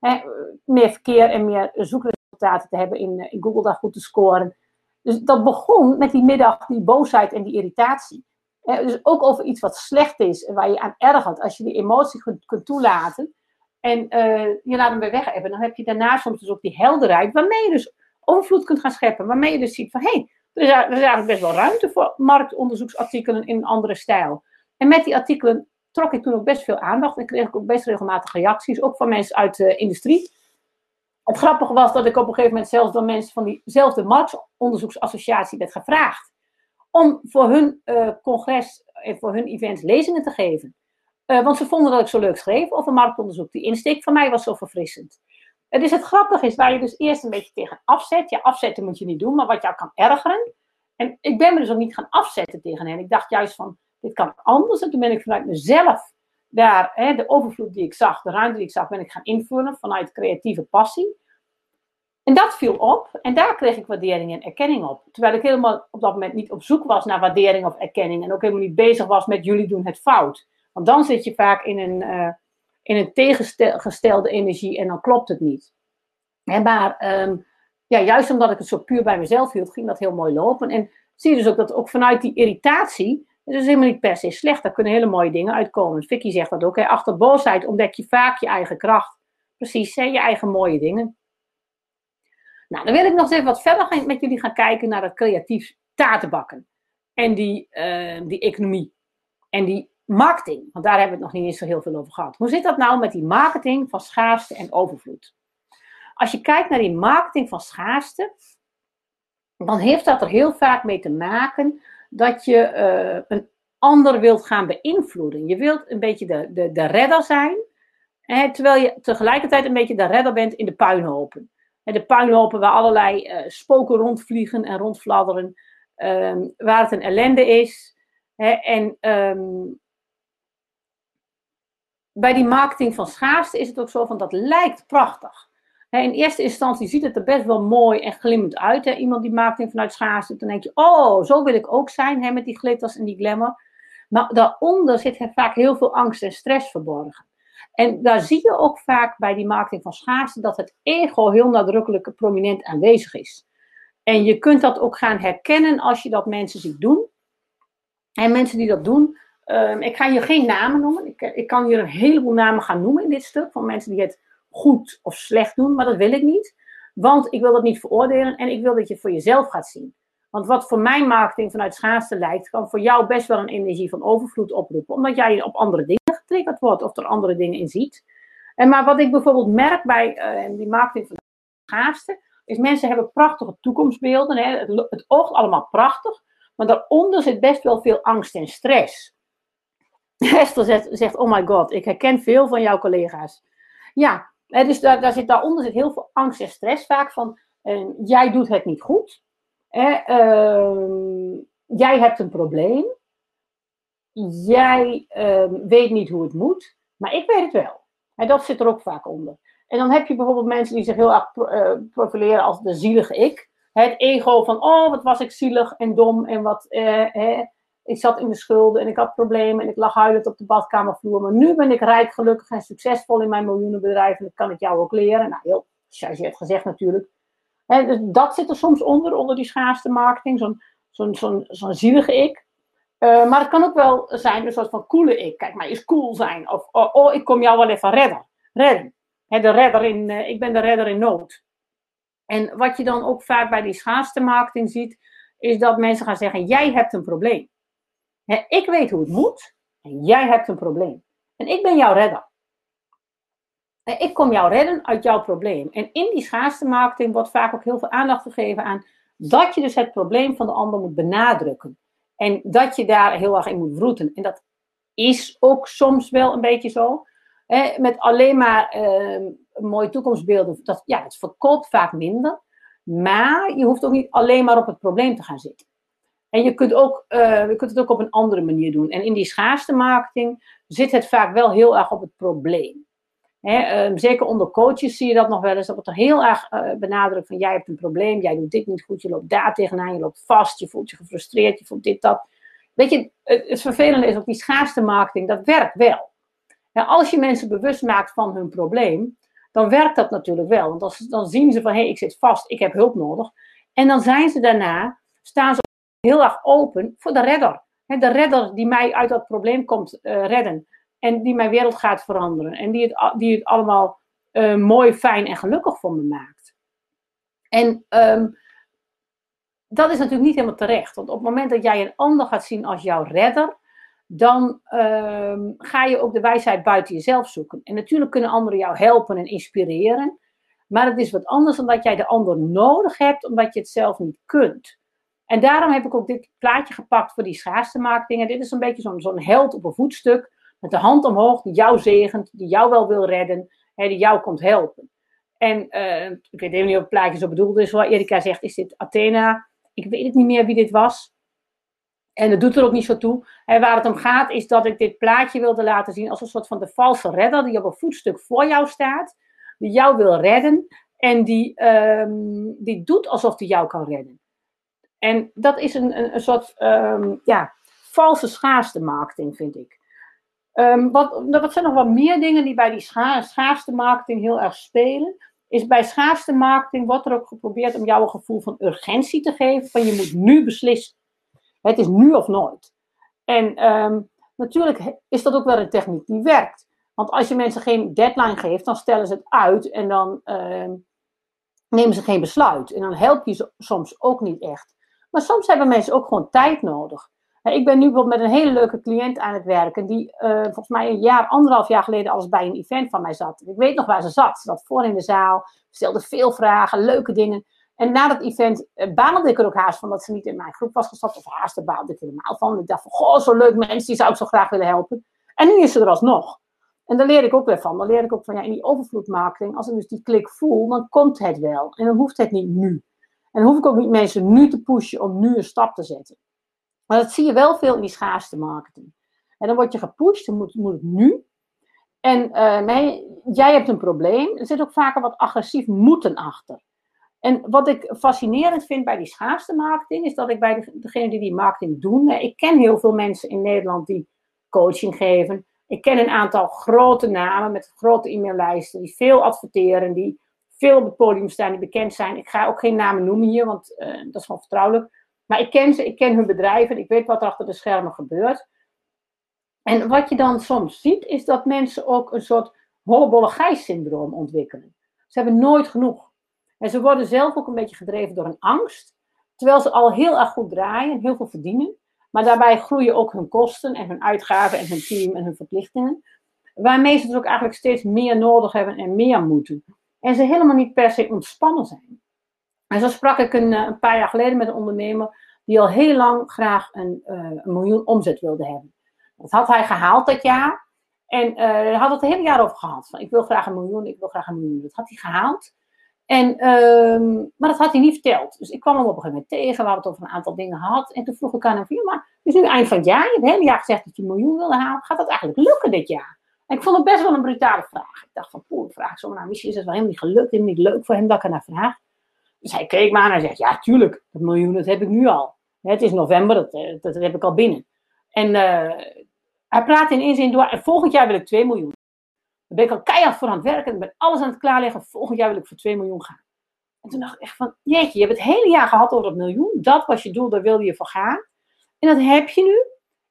uh, meer verkeer en meer zoekresultaten te hebben in, in Google daar goed te scoren. Dus dat begon met die middag, die boosheid en die irritatie. Dus ook over iets wat slecht is en waar je aan ergert, als je die emotie kunt, toelaten. En uh, je laat hem weer weg hebben. Dan heb je daarna soms dus ook die helderheid, waarmee je dus overvloed kunt gaan scheppen. Waarmee je dus ziet van, hé, hey, er, is, er is eigenlijk best wel ruimte voor marktonderzoeksartikelen in een andere stijl. En met die artikelen trok ik toen ook best veel aandacht en kreeg ik ook best regelmatig reacties, ook van mensen uit de industrie. Het grappige was dat ik op een gegeven moment zelfs door mensen van diezelfde marktonderzoeksassociatie werd gevraagd om voor hun uh, congres en voor hun events lezingen te geven. Uh, want ze vonden dat ik zo leuk schreef over marktonderzoek. Die insteek van mij was zo verfrissend. Uh, dus het grappige is waar je dus eerst een beetje tegen afzet. Ja, afzetten moet je niet doen, maar wat jou kan ergeren. En ik ben me dus ook niet gaan afzetten tegen hen. Ik dacht juist van, dit kan anders. En toen ben ik vanuit mezelf daar, hè, de overvloed die ik zag, de ruimte die ik zag, ben ik gaan invullen vanuit creatieve passie. En dat viel op en daar kreeg ik waardering en erkenning op. Terwijl ik helemaal op dat moment niet op zoek was naar waardering of erkenning. En ook helemaal niet bezig was met jullie doen het fout. Want dan zit je vaak in een, uh, in een tegengestelde energie en dan klopt het niet. En maar um, ja, juist omdat ik het zo puur bij mezelf hield, ging dat heel mooi lopen. En zie je dus ook dat ook vanuit die irritatie, dat is helemaal niet per se slecht, daar kunnen hele mooie dingen uitkomen. Vicky zegt dat ook, hè, achter boosheid ontdek je vaak je eigen kracht. Precies, hè, je eigen mooie dingen. Nou, dan wil ik nog eens even wat verder met jullie gaan kijken naar dat creatief taartenbakken. En die, uh, die economie. En die marketing. Want daar hebben we het nog niet eens zo heel veel over gehad. Hoe zit dat nou met die marketing van schaarste en overvloed? Als je kijkt naar die marketing van schaarste, dan heeft dat er heel vaak mee te maken dat je uh, een ander wilt gaan beïnvloeden. Je wilt een beetje de, de, de redder zijn, hè, terwijl je tegelijkertijd een beetje de redder bent in de puinhopen. De puinhopen waar allerlei uh, spoken rondvliegen en rondfladderen, um, waar het een ellende is. Hè, en um, bij die marketing van schaarste is het ook zo van dat lijkt prachtig. In eerste instantie ziet het er best wel mooi en glimmend uit. Hè? Iemand die marketing vanuit schaarste. Dan denk je, oh, zo wil ik ook zijn hè, met die glitters en die glamour. Maar daaronder zit vaak heel veel angst en stress verborgen. En daar zie je ook vaak bij die marketing van schaarste dat het ego heel nadrukkelijk prominent aanwezig is. En je kunt dat ook gaan herkennen als je dat mensen ziet doen. En mensen die dat doen, um, ik ga je geen namen noemen. Ik, ik kan hier een heleboel namen gaan noemen in dit stuk van mensen die het goed of slecht doen, maar dat wil ik niet. Want ik wil dat niet veroordelen en ik wil dat je het voor jezelf gaat zien. Want wat voor mijn marketing vanuit schaarste lijkt, kan voor jou best wel een energie van overvloed oproepen. Omdat jij op andere dingen getriggerd wordt of er andere dingen in ziet. En maar wat ik bijvoorbeeld merk bij uh, die marketing van schaarste, is mensen hebben prachtige toekomstbeelden. Hè. Het, oogt allemaal prachtig, maar daaronder zit best wel veel angst en stress. Esther zegt, zegt, oh my god, ik herken veel van jouw collega's. Ja, dus daar, daar zit, daaronder zit heel veel angst en stress vaak van, jij doet het niet goed. Uh, jij hebt een probleem. Jij ehm, weet niet hoe het moet, maar ik weet het wel. En dat zit er ook vaak onder. En dan heb je bijvoorbeeld mensen die zich heel erg uh, profileren als de zielige ik. Het ego van, oh, wat was ik zielig en dom en wat, eh, ik zat in de schulden en ik had problemen en ik lag huilend op de badkamervloer. Maar nu ben ik rijk, gelukkig en succesvol in mijn miljoenenbedrijf en dat kan ik jou ook leren. Nou, heel chargeerd gezegd natuurlijk. Dus dat zit er soms onder, onder die schaarste marketing, zo'n zo'n zo'n zielige ik. Uh, maar het kan ook wel zijn een soort van coole ik. Kijk, maar is cool zijn. Of, oh, oh, ik kom jou wel even redden. Redden. de redder in, uh, ik ben de redder in nood. En wat je dan ook vaak bij die schaarste marketing ziet, is dat mensen gaan zeggen, jij hebt een probleem ik weet hoe het moet en jij hebt een probleem. En ik ben jouw redder. En ik kom jou redden uit jouw probleem. En in die schaarste marketing wordt vaak ook heel veel aandacht gegeven aan dat je dus het probleem van de ander moet benadrukken. En dat je daar heel erg in moet vroeten. En dat is ook soms wel een beetje zo. met alleen maar uh, mooie toekomstbeelden, dat, ja, het verkoopt vaak minder. Maar je hoeft ook niet alleen maar op het probleem te gaan zitten. En je kunt, ook, uh, je kunt het ook op een andere manier doen. En in die schaarste marketing zit het vaak wel heel erg op het probleem. Um, zeker onder coaches zie je dat nog wel eens. Dat wordt er heel erg uh, benadrukt van jij hebt een probleem, jij doet dit niet goed, je loopt daar tegenaan, je loopt vast, je voelt je gefrustreerd, je voelt dit, dat. Weet je, het, vervelende is ook die schaarste marketing, dat werkt wel. Als je mensen bewust maakt van hun probleem, dan werkt dat natuurlijk wel. Want dan zien ze van hé, hey, ik zit vast, ik heb hulp nodig. En dan zijn ze daarna, staan ze heel erg open voor de redder. De redder die mij uit dat probleem komt uh, redden. En die mijn wereld gaat veranderen. En die het, die het allemaal uh, mooi, fijn en gelukkig voor me maakt. En um, dat is natuurlijk niet helemaal terecht. Want op het moment dat jij een ander gaat zien als jouw redder, dan um, ga je ook de wijsheid buiten jezelf zoeken. En natuurlijk kunnen anderen jou helpen en inspireren. Maar het is wat anders dan dat jij de ander nodig hebt, omdat je het zelf niet kunt. En daarom heb ik ook dit plaatje gepakt voor die schaarste dit is een beetje zo'n zo'n held op een voetstuk. Met de hand omhoog, die jou zegent, die jou wel wil redden. Hè, die jou komt helpen. En uh, ik weet even niet of het plaatje zo bedoeld is. Waar Erika zegt, is dit Athena? Ik weet het niet meer wie dit was. En dat doet er ook niet zo toe. Waar het om gaat is dat ik dit plaatje wilde laten zien als een soort van de valse redder die op een voetstuk voor jou staat. Die jou wil redden. En die, ehm, die doet alsof hij jou kan redden. En dat is een, een, een soort ehm, ja, valse schaarste marketing, vind ik. Um, wat, wat zijn nog wat meer dingen die bij die scha schaarste marketing heel erg spelen? Is bij schaarste marketing wordt er ook geprobeerd om jou een gevoel van urgentie te geven. Van je moet nu beslissen. Het is nu of nooit. En um, natuurlijk is dat ook wel een techniek die werkt. Want als je mensen geen deadline geeft, dan stellen ze het uit en dan uh, nemen ze geen besluit. En dan help je ze soms ook niet echt. Maar soms hebben mensen ook gewoon tijd nodig. Ik ben nu bijvoorbeeld met een hele leuke cliënt aan het werken, die uh, volgens mij een jaar, anderhalf jaar geleden alles bij een event van mij zat. Ik weet nog waar ze zat. Ze zat voor in de zaal, stelde veel vragen, leuke dingen. En na dat event uh, baalde ik er ook haast van dat ze niet in mijn groep was gestapt. Of haast, daar baalde ik helemaal van. Ik dacht van, goh, zo'n leuk mens, die zou ik zo graag willen helpen. En nu is ze er alsnog. En daar leer ik ook weer van. Dan leer ik ook van, ja, in die overvloedmarketing, als ik dus die klik voel, dan komt het wel. En dan hoeft het niet nu. En dan hoef ik ook niet mensen nu te pushen om nu een stap te zetten. Maar dat zie je wel veel in die schaarste marketing. En dan word je gepusht, dan moet, moet het nu. En uh, jij hebt een probleem. Er zit ook vaker wat agressief moeten achter. En wat ik fascinerend vind bij die schaarste marketing, is dat ik bij de, degenen die die marketing doen, ik ken heel veel mensen in Nederland die coaching geven. Ik ken een aantal grote namen met grote e-maillijsten, die veel adverteren, die veel op het podium staan, die bekend zijn. Ik ga ook geen namen noemen hier, want uh, dat is gewoon vertrouwelijk. Maar ik ken ze, ik ken hun bedrijven, ik weet wat er achter de schermen gebeurt. En wat je dan soms ziet, is dat mensen ook een soort hollebolle syndroom ontwikkelen. Ze hebben nooit genoeg. En ze worden zelf ook een beetje gedreven door een angst. Terwijl ze al heel erg goed draaien en heel veel verdienen. Maar daarbij groeien ook hun kosten en hun uitgaven en hun team en hun verplichtingen. Waarmee ze dus ook eigenlijk steeds meer nodig hebben en meer moeten. En ze helemaal niet per se ontspannen zijn. En zo sprak ik een, eh, een, paar jaar geleden met een ondernemer die al heel lang graag een, uh, een miljoen omzet wilde hebben. Dat had hij gehaald dat jaar. En uh, hij had het een hele jaar over gehad. Van, ik wil graag een miljoen, ik wil graag een miljoen. Dat had hij gehaald. En, uh, maar dat had hij niet verteld. Dus ik kwam hem op een gegeven moment tegen. We het over een aantal dingen gehad. En toen vroeg ik aan hem van, maar het is nu eind van het jaar. Je hebt het hele jaar gezegd dat je een miljoen wilde halen. Gaat dat eigenlijk lukken dit jaar? En ik vond het best wel een brutale vraag. Ik dacht van, poeh, vraag zo. Nou, misschien is het wel helemaal niet gelukt. Helemaal niet leuk voor hem dat ik er naar vraag. Dus hij keek maar en hij zegt, ja, tuurlijk, dat miljoen, dat heb ik nu al. Het is november, dat, eh, dat, heb ik al binnen. En uh, hij praat in één zin door, en volgend jaar wil ik 2 miljoen. Dan ben ik al keihard voor aan het werken, ik ben alles aan het klaarleggen, volgend jaar wil ik voor 2 miljoen gaan. En toen dacht ik echt van, jeetje, je hebt het hele jaar gehad over dat miljoen, dat was je doel, daar wilde je voor gaan. En dat heb je nu,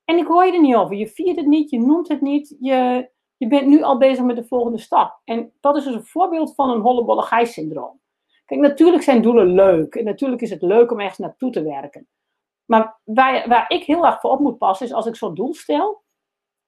en ik hoor je er niet over. Je viert het niet, je noemt het niet, je, je bent nu al bezig met de volgende stap. En dat is dus een voorbeeld van een hollebolle syndroom. Kijk, natuurlijk zijn doelen leuk. En natuurlijk is het leuk om ergens naartoe te werken. Maar waar, waar ik heel erg voor op moet passen, is als ik zo'n doel stel,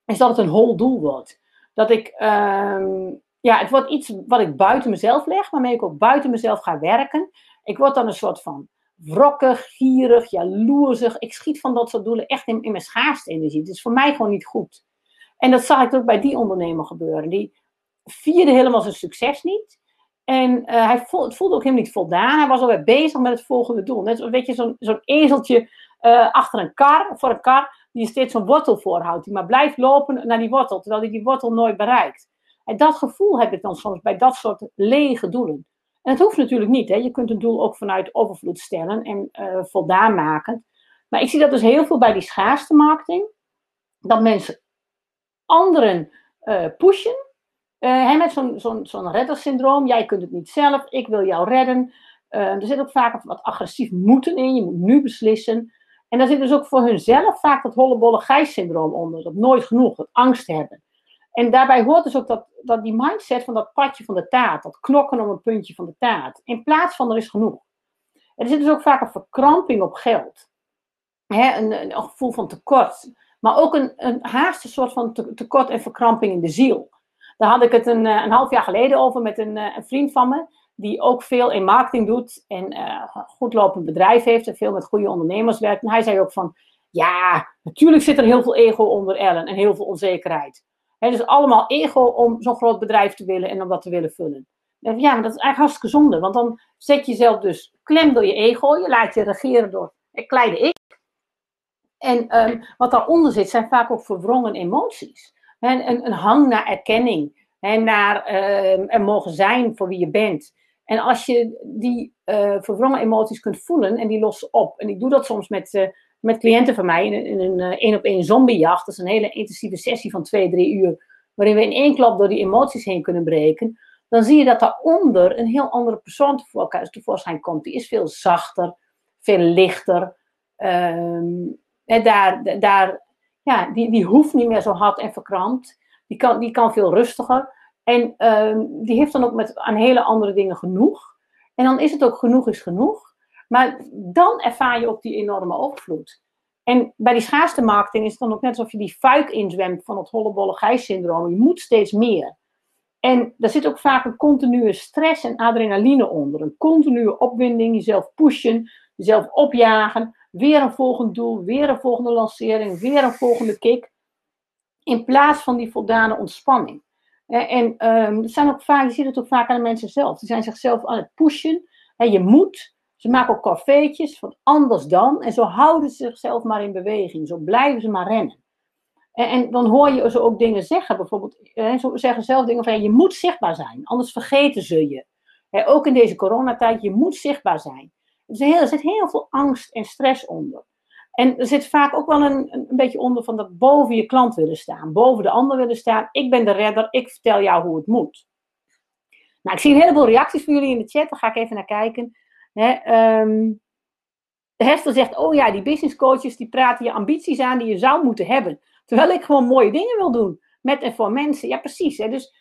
is dat het een hol doel wordt. Dat ik, uh, ja, het wordt iets wat ik buiten mezelf leg, waarmee ik ook buiten mezelf ga werken. Ik word dan een soort van wrokkig, gierig, jaloersig. Ik schiet van dat soort doelen echt in, in mijn schaarste energie. Het is voor mij gewoon niet goed. En dat zag ik ook bij die ondernemer gebeuren. Die vierde helemaal zijn succes niet. En uh, hij voelde, het voelde ook helemaal niet voldaan. Hij was alweer bezig met het volgende doel. Net een beetje zo'n zo'n ezeltje uh, achter een kar, voor een kar, die steeds zo'n wortel voorhoudt. Die maar blijft lopen naar die wortel, terwijl hij die wortel nooit bereikt. En dat gevoel heb ik dan soms bij dat soort lege doelen. En het hoeft natuurlijk niet. Hè. Je kunt een doel ook vanuit overvloed stellen en uh, voldaan maken. Maar ik zie dat dus heel veel bij die schaarste marketing. Dat mensen anderen pushen uh, met zo'n zo'n zo'n reddersyndroom. Jij kunt het niet zelf, ik wil jou redden. Uh, er zit ook vaak wat agressief moeten in. Je moet nu beslissen. En daar zit dus ook voor hunzelf vaak dat hollebolle gijs-syndroom onder. Dat nooit genoeg, dat angst hebben. En daarbij hoort dus ook dat, dat die mindset van dat padje van de taart. Dat knokken om een puntje van de taart. In plaats van er is genoeg. er zit dus ook vaak een verkramping op geld. Een, een, gevoel van tekort. Maar ook een, een soort van tekort en verkramping in de ziel. Daar had ik het een, eh, een half jaar geleden over met een, eh, een vriend van me. Die ook veel in marketing doet en uh, goed lopend bedrijf heeft en veel met goede ondernemers werkt. En hij zei ook van, ja, natuurlijk zit er heel veel ego onder Ellen en heel veel onzekerheid. He, dus allemaal ego om zo'n groot bedrijf te willen en om dat te willen vullen. Ja, maar dat is eigenlijk hartstikke zonde, want dan zet je jezelf dus klem door je ego. Je laat je regeren door het kleine ik. En um, wat daaronder zit, zijn vaak ook verwrongen emoties. En een, een hang naar erkenning. En naar uh, er mogen zijn voor wie je bent. En als je die uh, verwrongen emoties kunt voelen en die lossen op. En ik doe dat soms met, uh, met cliënten van mij in, een één op één zombiejacht. Dat is een hele intensieve sessie van twee, drie uur. Waarin we in één klap door die emoties heen kunnen breken. Dan zie je dat daaronder een heel andere persoon tevoorschijn komt. Die is veel zachter, veel lichter. Um, daar, daar, ja, die, die hoeft niet meer zo hard en verkrampt. Die kan, die kan veel rustiger. En uh, die heeft dan ook met aan hele andere dingen genoeg. En dan is het ook genoeg is genoeg. Maar dan ervaar je ook die enorme overvloed. En bij die schaarste marketing is het dan ook net alsof je die fuik inzwemt van het hollebolle. Je moet steeds meer. En daar zit ook vaak een continue stress en adrenaline onder. Een continue opwinding, jezelf pushen, jezelf opjagen. Weer een volgend doel, weer een volgende lancering, weer een volgende kick. In plaats van die voldane ontspanning. En um, zijn ook vaak, je ziet het ook vaak aan de mensen zelf. Ze zijn zichzelf aan het pushen. En je moet. Ze maken ook cafeetjes van anders dan. En zo houden ze zichzelf maar in beweging. Zo blijven ze maar rennen. En, en dan hoor je ze ook dingen zeggen. Bijvoorbeeld, ze zeggen zelf dingen van je moet zichtbaar zijn. Anders vergeten ze je. ook in deze coronatijd, je moet zichtbaar zijn. Er zit heel veel angst en stress onder. En er zit vaak ook wel een, een beetje onder van dat boven je klant willen staan, boven de ander willen staan. Ik ben de redder, ik vertel jou hoe het moet. Nou, ik zie een heleboel reacties van jullie in de chat, daar ga ik even naar kijken. Hè, um, Hester zegt, oh ja, die business coaches die praten je ambities aan die je zou moeten hebben. Terwijl ik gewoon mooie dingen wil doen. Met en voor mensen. Ja, precies. Hè, dus,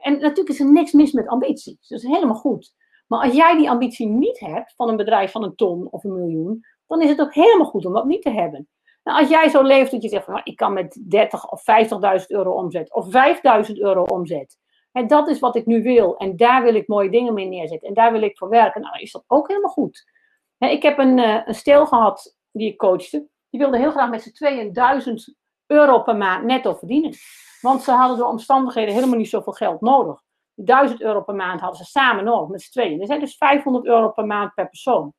en natuurlijk is er niks mis met ambities. Dat is helemaal goed. Maar als jij die ambitie niet hebt van een bedrijf van een ton of een miljoen, dan is het ook helemaal goed om dat niet te hebben. Nou, als jij zo leeft dat je zegt van nou, ik kan met 30 of 50.000 euro omzet of 5.000 euro omzet. En dat is wat ik nu wil en daar wil ik mooie dingen mee neerzetten en daar wil ik voor werken. Nou, is dat ook helemaal goed. Ik heb een, uh, een stel gehad die ik coachte. Die wilde heel graag met z'n tweeën 1000 euro per maand netto verdienen. Want ze hadden door omstandigheden helemaal niet zoveel geld nodig. 1000 euro per maand hadden ze samen nodig met z'n tweeën. Er zijn dus 500 euro per maand per persoon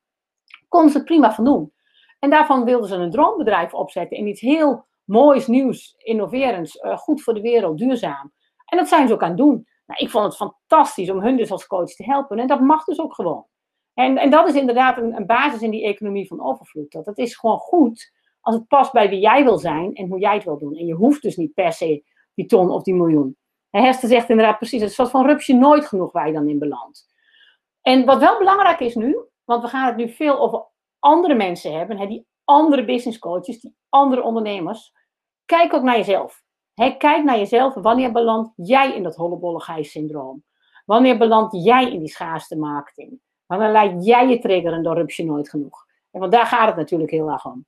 konden ze prima van doen. En daarvan wilden ze een droombedrijf opzetten in iets heel moois, nieuws, innoverends, uh, goed voor de wereld, duurzaam. En dat zijn ze ook aan het doen. Nou, ik vond het fantastisch om hun dus als coach te helpen. En dat mag dus ook gewoon. En, en dat is inderdaad een, een basis in die economie van overvloed. Dat het is gewoon goed als het past bij wie jij wil zijn en hoe jij het wil doen. En je hoeft dus niet per se die ton of die miljoen. Hester zegt inderdaad precies, het zoals van rupsje nooit genoeg waar je dan in belandt. En wat wel belangrijk is nu, want we gaan het nu veel over andere mensen hebben, hè, die andere business coaches, die andere ondernemers. Kijk ook naar jezelf. Hè, kijk naar jezelf. Wanneer beland jij in dat hollebolle syndroom? Wanneer beland jij in die schaarste marketing? Wanneer laat jij je triggeren door rupsje nooit genoeg? En want daar gaat het natuurlijk heel erg om.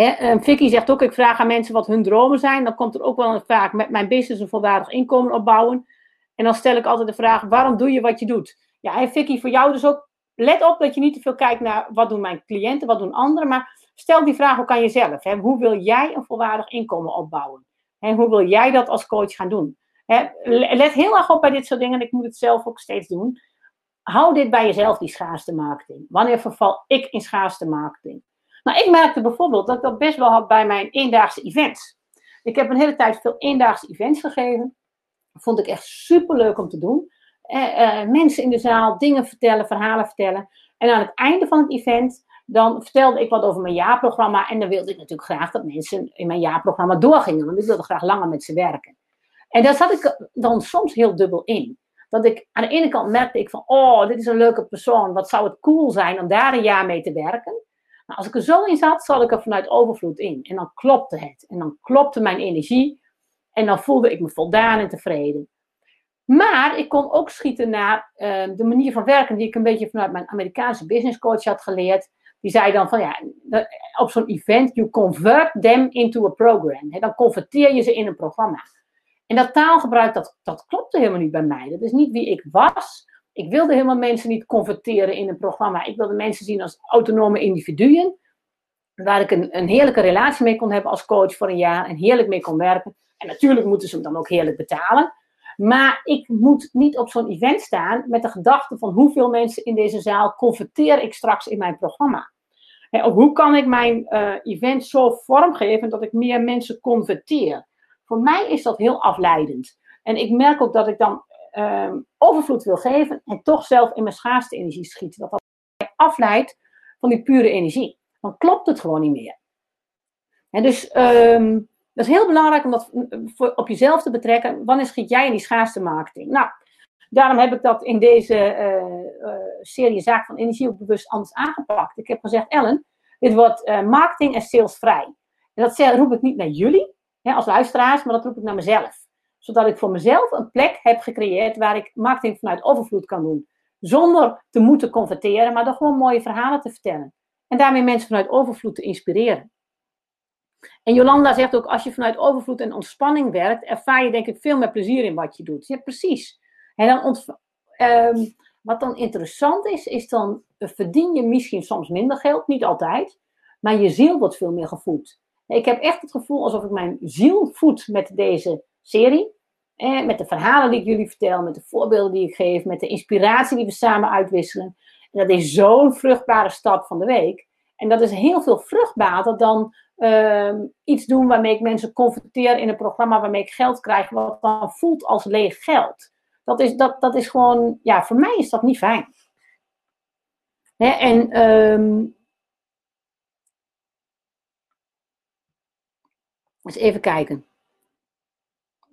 Hè, Vicky zegt ook, ik vraag aan mensen wat hun dromen zijn. Dan komt er ook wel een vraag, met mijn business een volwaardig inkomen opbouwen. En dan stel ik altijd de vraag, waarom doe je wat je doet? Ja, en Vicky, voor jou dus ook let op dat je niet te veel kijkt naar wat doen mijn cliënten, wat doen anderen, maar stel die vraag ook aan jezelf. Hè? Hoe wil jij een volwaardig inkomen opbouwen? En hoe wil jij dat als coach gaan doen? Hè? Let heel erg op bij dit soort dingen, en ik moet het zelf ook steeds doen. Hou dit bij jezelf, die schaarste marketing. Wanneer verval ik in schaarste marketing? Nou, ik merkte bijvoorbeeld dat ik dat best wel had bij mijn eendaagse events. Ik heb een hele tijd veel eendaagse events gegeven. Dat vond ik echt super leuk om te doen. Eh, eh, mensen in de zaal dingen vertellen, verhalen vertellen. En aan het einde van het event, dan vertelde ik wat over mijn jaarprogramma. En dan wilde ik natuurlijk graag dat mensen in mijn jaarprogramma doorgingen. Want ik wilde graag langer met ze werken. En daar zat ik dan soms heel dubbel in. Dat ik aan de ene kant merkte ik van, oh, dit is een leuke persoon. Wat zou het cool zijn om daar een jaar mee te werken. Maar als ik er zo in zat, zat ik er vanuit overvloed in. En dan klopte het. En dan klopte mijn energie. En dan voelde ik me voldaan en tevreden. Maar ik kon ook schieten naar uh, de manier van werken die ik een beetje vanuit mijn Amerikaanse business coach had geleerd. Die zei dan van ja, op zo'n event, you convert them into a program. dan converteer je ze in een programma. En dat taalgebruik, dat, dat klopte helemaal niet bij mij. Dat is niet wie ik was. Ik wilde helemaal mensen niet converteren in een programma. Ik wilde mensen zien als autonome individuen. Waar ik een, een heerlijke relatie mee kon hebben als coach voor een jaar. En heerlijk mee kon werken. En natuurlijk moeten ze hem dan ook heerlijk betalen. Maar ik moet niet op zo'n event staan met de gedachte van hoeveel mensen in deze zaal converteer ik straks in mijn programma. hoe kan ik mijn uh, event zo vormgeven dat ik meer mensen converteer? Voor mij is dat heel afleidend. En ik merk ook dat ik dan ehm, overvloed wil geven en toch zelf in mijn schaarste energie schiet. Dat dat mij afleidt van die pure energie. Dan klopt het gewoon niet meer. En dus um, dat is heel belangrijk om dat voor, op jezelf te betrekken. Wanneer schiet jij in die schaarste marketing? Nou, daarom heb ik dat in deze uh, serie Zaak van Energie ook bewust anders aangepakt. Ik heb gezegd, Ellen, dit wordt uh, marketing en salesvrij. En dat roep ik niet naar jullie, hè, als luisteraars, maar dat roep ik naar mezelf. Zodat ik voor mezelf een plek heb gecreëerd waar ik marketing vanuit overvloed kan doen. Zonder te moeten converteren, maar door gewoon mooie verhalen te vertellen. En daarmee mensen vanuit overvloed te inspireren. En Jolanda zegt ook, als je vanuit overvloed en ontspanning werkt, ervaar je denk ik veel meer plezier in wat je doet. Ja, precies. En dan um, wat dan interessant is, is dan verdien je misschien soms minder geld, niet altijd, maar je ziel wordt veel meer gevoed. Ik heb echt het gevoel alsof ik mijn ziel voed met deze serie. Eh, met de verhalen die ik jullie vertel, met de voorbeelden die ik geef, met de inspiratie die we samen uitwisselen. En dat is zo'n vruchtbare stap van de week. En dat is heel veel vruchtbaarder dan uh, iets doen waarmee ik mensen converteer in een programma waarmee ik geld krijg, wat dan voelt als leeg geld. Dat is, dat, dat is gewoon, ja, voor mij is dat niet fijn. Hè, en um, eens even kijken.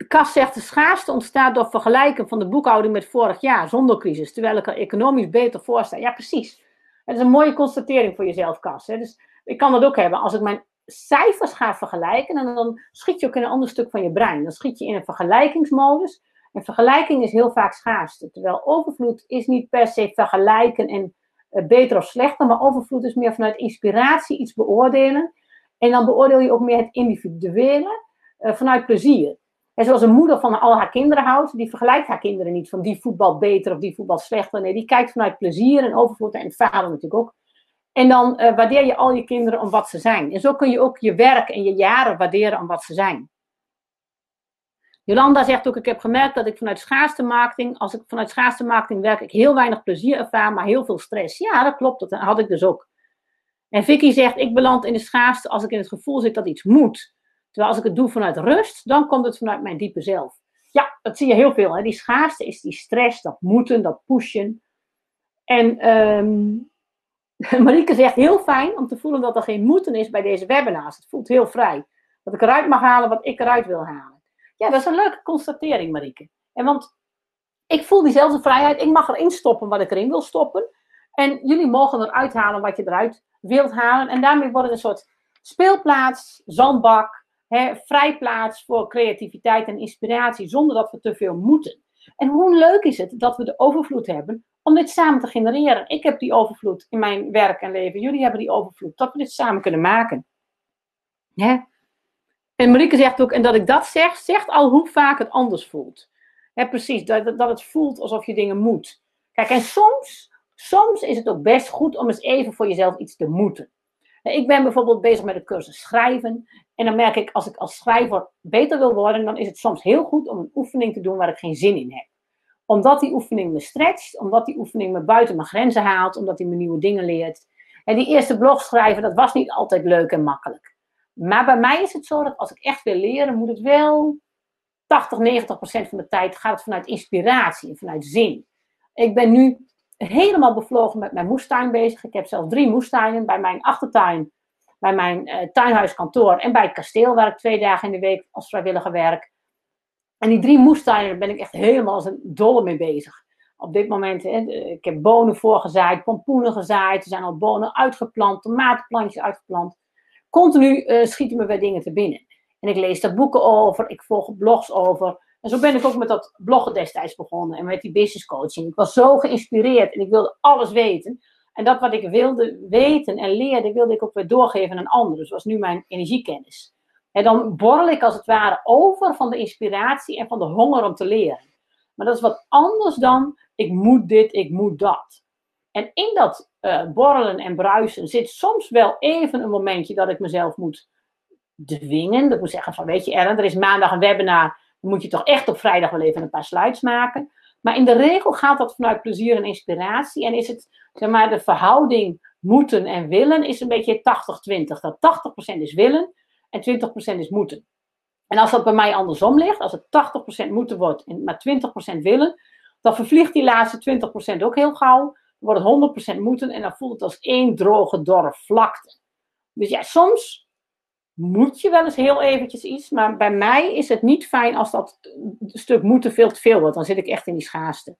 De zegt, de schaarste ontstaat door vergelijken van de boekhouding met vorig jaar, zonder crisis, terwijl ik er economisch beter voor sta. Ja, precies. Het is een mooie constatering voor jezelf, Kas. Hè? Dus ik kan dat ook hebben. Als ik mijn cijfers ga vergelijken, en dan schiet je ook in een ander stuk van je brein. Dan schiet je in een vergelijkingsmodus. En vergelijking is heel vaak schaarste. Terwijl overvloed is niet per se vergelijken en uh, beter of slechter, maar overvloed is meer vanuit inspiratie iets beoordelen. En dan beoordeel je ook meer het individuele uh, vanuit plezier. En zoals een moeder van al haar kinderen houdt, die vergelijkt haar kinderen niet van die voetbal beter of die voetbal slechter. Nee, die kijkt vanuit plezier en overvloed en vader natuurlijk ook. En dan uh, waardeer je al je kinderen om wat ze zijn. En zo kun je ook je werk en je jaren waarderen om wat ze zijn. Jolanda zegt ook, ik heb gemerkt dat ik vanuit schaarste marketing, als ik vanuit schaarste marketing werk, ik heel weinig plezier ervaar, maar heel veel stress. Ja, dat klopt, dat had ik dus ook. En Vicky zegt, ik beland in de schaarste als ik in het gevoel zit dat iets moet. Terwijl als ik het doe vanuit rust, dan komt het vanuit mijn diepe zelf. Ja, dat zie je heel veel. Hè? Die schaarste is die stress, dat moeten, dat pushen. En um, <laughs> Marieke zegt heel fijn om te voelen dat er geen moeten is bij deze webinars. Het voelt heel vrij. Dat ik eruit mag halen wat ik eruit wil halen. Ja, dat is een leuke constatering, Marieke. En want ik voel diezelfde vrijheid. Ik mag erin stoppen wat ik erin wil stoppen. En jullie mogen eruit halen wat je eruit wilt halen. En daarmee wordt het een soort speelplaats, zandbak, hè, vrijplaats voor creativiteit en inspiratie, zonder dat we te veel moeten. En hoe leuk is het dat we de overvloed hebben om dit samen te genereren. Ik heb die overvloed in mijn werk en leven. Jullie hebben die overvloed. Dat we dit samen kunnen maken. En Marieke zegt ook, en dat ik dat zeg, zegt al hoe vaak het anders voelt. Precies, dat, dat het voelt alsof je dingen moet. Kijk, en soms, soms is het ook best goed om eens even voor jezelf iets te moeten. Ik ben bijvoorbeeld bezig met de cursus schrijven. En dan merk ik, als ik als schrijver beter wil worden, dan is het soms heel goed om een oefening te doen waar ik geen zin in heb omdat die oefening me stretcht, omdat die oefening me buiten mijn grenzen haalt, omdat hij me nieuwe dingen leert. En die eerste blog schrijven, dat was niet altijd leuk en makkelijk. Maar bij mij is het zo dat als ik echt wil leren, moet het wel 80, 90 procent van de tijd gaat het vanuit inspiratie en vanuit zin. Ik ben nu helemaal bevlogen met mijn moestuin bezig. Ik heb zelfs drie moestuinen bij mijn achtertuin, bij mijn uh, tuinhuiskantoor en bij het kasteel, waar ik twee dagen in de week als vrijwilliger werk. En die drie moestuinen, daar ben ik echt helemaal als een dolle mee bezig. Op dit moment, hè, ik heb bonen voorgezaaid, pompoenen gezaaid, er zijn al bonen uitgeplant, tomatenplantjes uitgeplant. Continu uh, schieten me weer dingen te binnen. En ik lees daar boeken over, ik volg blogs over. En zo ben ik ook met dat bloggen destijds begonnen en met die business coaching. Ik was zo geïnspireerd en ik wilde alles weten. En dat wat ik wilde weten en leerde, wilde ik ook weer doorgeven aan anderen, zoals nu mijn energiekennis. En dan borrel ik als het ware over van de inspiratie en van de honger om te leren. Maar dat is wat anders dan ik moet dit, ik moet dat. En in dat uh, borrelen en bruisen zit soms wel even een momentje dat ik mezelf moet dwingen. Dat moet zeggen van, weet je Ellen, er is maandag een webinar, moet je toch echt op vrijdag wel even een paar slides maken. Maar in de regel gaat dat vanuit plezier en inspiratie. En is het, zeg maar, de verhouding moeten en willen is een beetje 80-20. Dat 80% is willen en 20% is moeten. En als dat bij mij andersom ligt, als het 80% moeten wordt en maar 20% willen, dan vervliegt die laatste 20% ook heel gauw. Wordt het 100% moeten en dan voelt het als één droge, dorre vlakte. Dus ja, soms moet je wel eens heel eventjes iets, maar bij mij is het niet fijn als dat stuk moeten veel te veel wordt. Dan zit ik echt in die schaarste.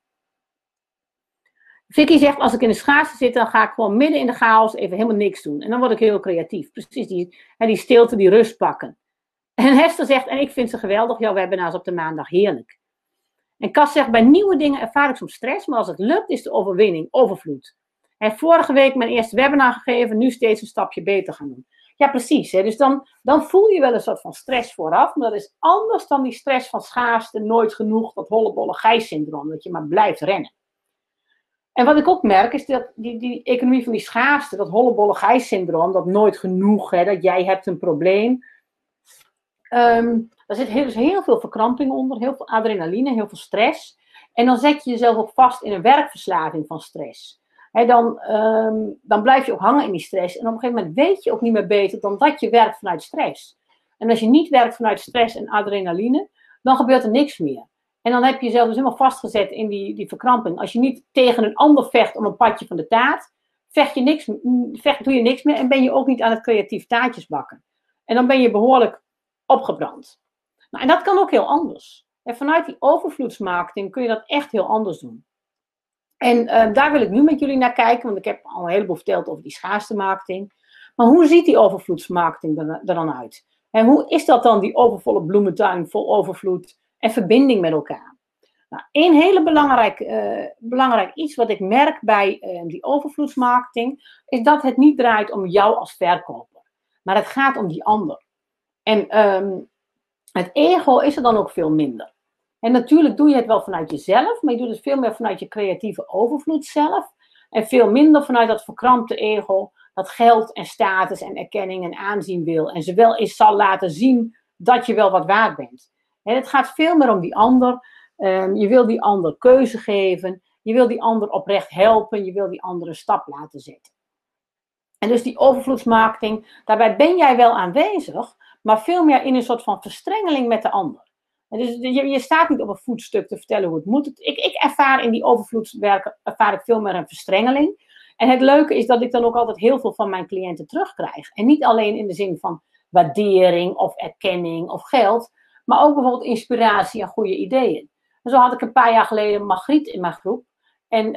Vicky zegt, als ik in de schaarste zit, dan ga ik gewoon midden in de chaos even helemaal niks doen. En dan word ik heel creatief. Precies, die, die stilte, die rust pakken. En Hester zegt, en ik vind ze geweldig, jouw webinars op de maandag heerlijk. En Cas zegt, bij nieuwe dingen ervaar ik soms stress, maar als het lukt is de overwinning, overvloed. Hij vorige week mijn eerste webinar gegeven, nu steeds een stapje beter gaan doen. Ja, precies. Hè? Dus dan, dan voel je wel een soort van stress vooraf, maar dat is anders dan die stress van schaarste, nooit genoeg, dat hollebolle gijs-syndroom, dat je maar blijft rennen. En wat ik ook merk is dat die, die economie van die schaarste, dat hollebolle gijs-syndroom, dat nooit genoeg, hè, dat jij hebt een probleem, Um, daar zit heel, dus heel veel verkramping onder, heel veel adrenaline, heel veel stress. En dan zet je jezelf ook vast in een werkverslaving van stress. Dan, ehm, dan blijf je ook hangen in die stress. En op een gegeven moment weet je ook niet meer beter dan dat je werkt vanuit stress. En als je niet werkt vanuit stress en adrenaline, dan gebeurt er niks meer. En dan heb je jezelf dus helemaal vastgezet in die, die verkramping. Als je niet tegen een ander vecht om een padje van de taart, vecht je niks, vecht, doe je niks meer en ben je ook niet aan het creatief taartjes bakken. En dan ben je behoorlijk opgebrand. Nou, en dat kan ook heel anders. En vanuit die overvloedsmarketing kun je dat echt heel anders doen. En uh, daar wil ik nu met jullie naar kijken, want ik heb al een heleboel verteld over die schaarste marketing. Maar hoe ziet die overvloedsmarketing er, dan uit? En hoe is dat dan, die overvolle bloementuin vol overvloed en verbinding met elkaar? Nou, een hele belangrijk, uh, belangrijk iets wat ik merk bij uh, die overvloedsmarketing, is dat het niet draait om jou als verkoper, maar het gaat om die ander. En um, het ego is er dan ook veel minder. En natuurlijk doe je het wel vanuit jezelf, maar je doet het veel meer vanuit je creatieve overvloed zelf. En veel minder vanuit dat verkrampte ego, dat geld en status en erkenning en aanzien wil. En ze wel eens zal laten zien dat je wel wat waard bent. En het gaat veel meer om die ander. Um, je wil die ander keuze geven. Je wil die ander oprecht helpen. Je wil die ander een stap laten zetten. En dus die overvloedsmarketing, daarbij ben jij wel aanwezig, maar veel meer in een soort van verstrengeling met de ander. Dus je, je, staat niet op een voetstuk te vertellen hoe het moet. Ik, ik ervaar in die overvloedswerken ervaar ik veel meer een verstrengeling. En het leuke is dat ik dan ook altijd heel veel van mijn cliënten terugkrijg. En niet alleen in de zin van waardering of erkenning of geld, maar ook bijvoorbeeld inspiratie en goede ideeën. En zo had ik een paar jaar geleden Margriet in mijn groep. En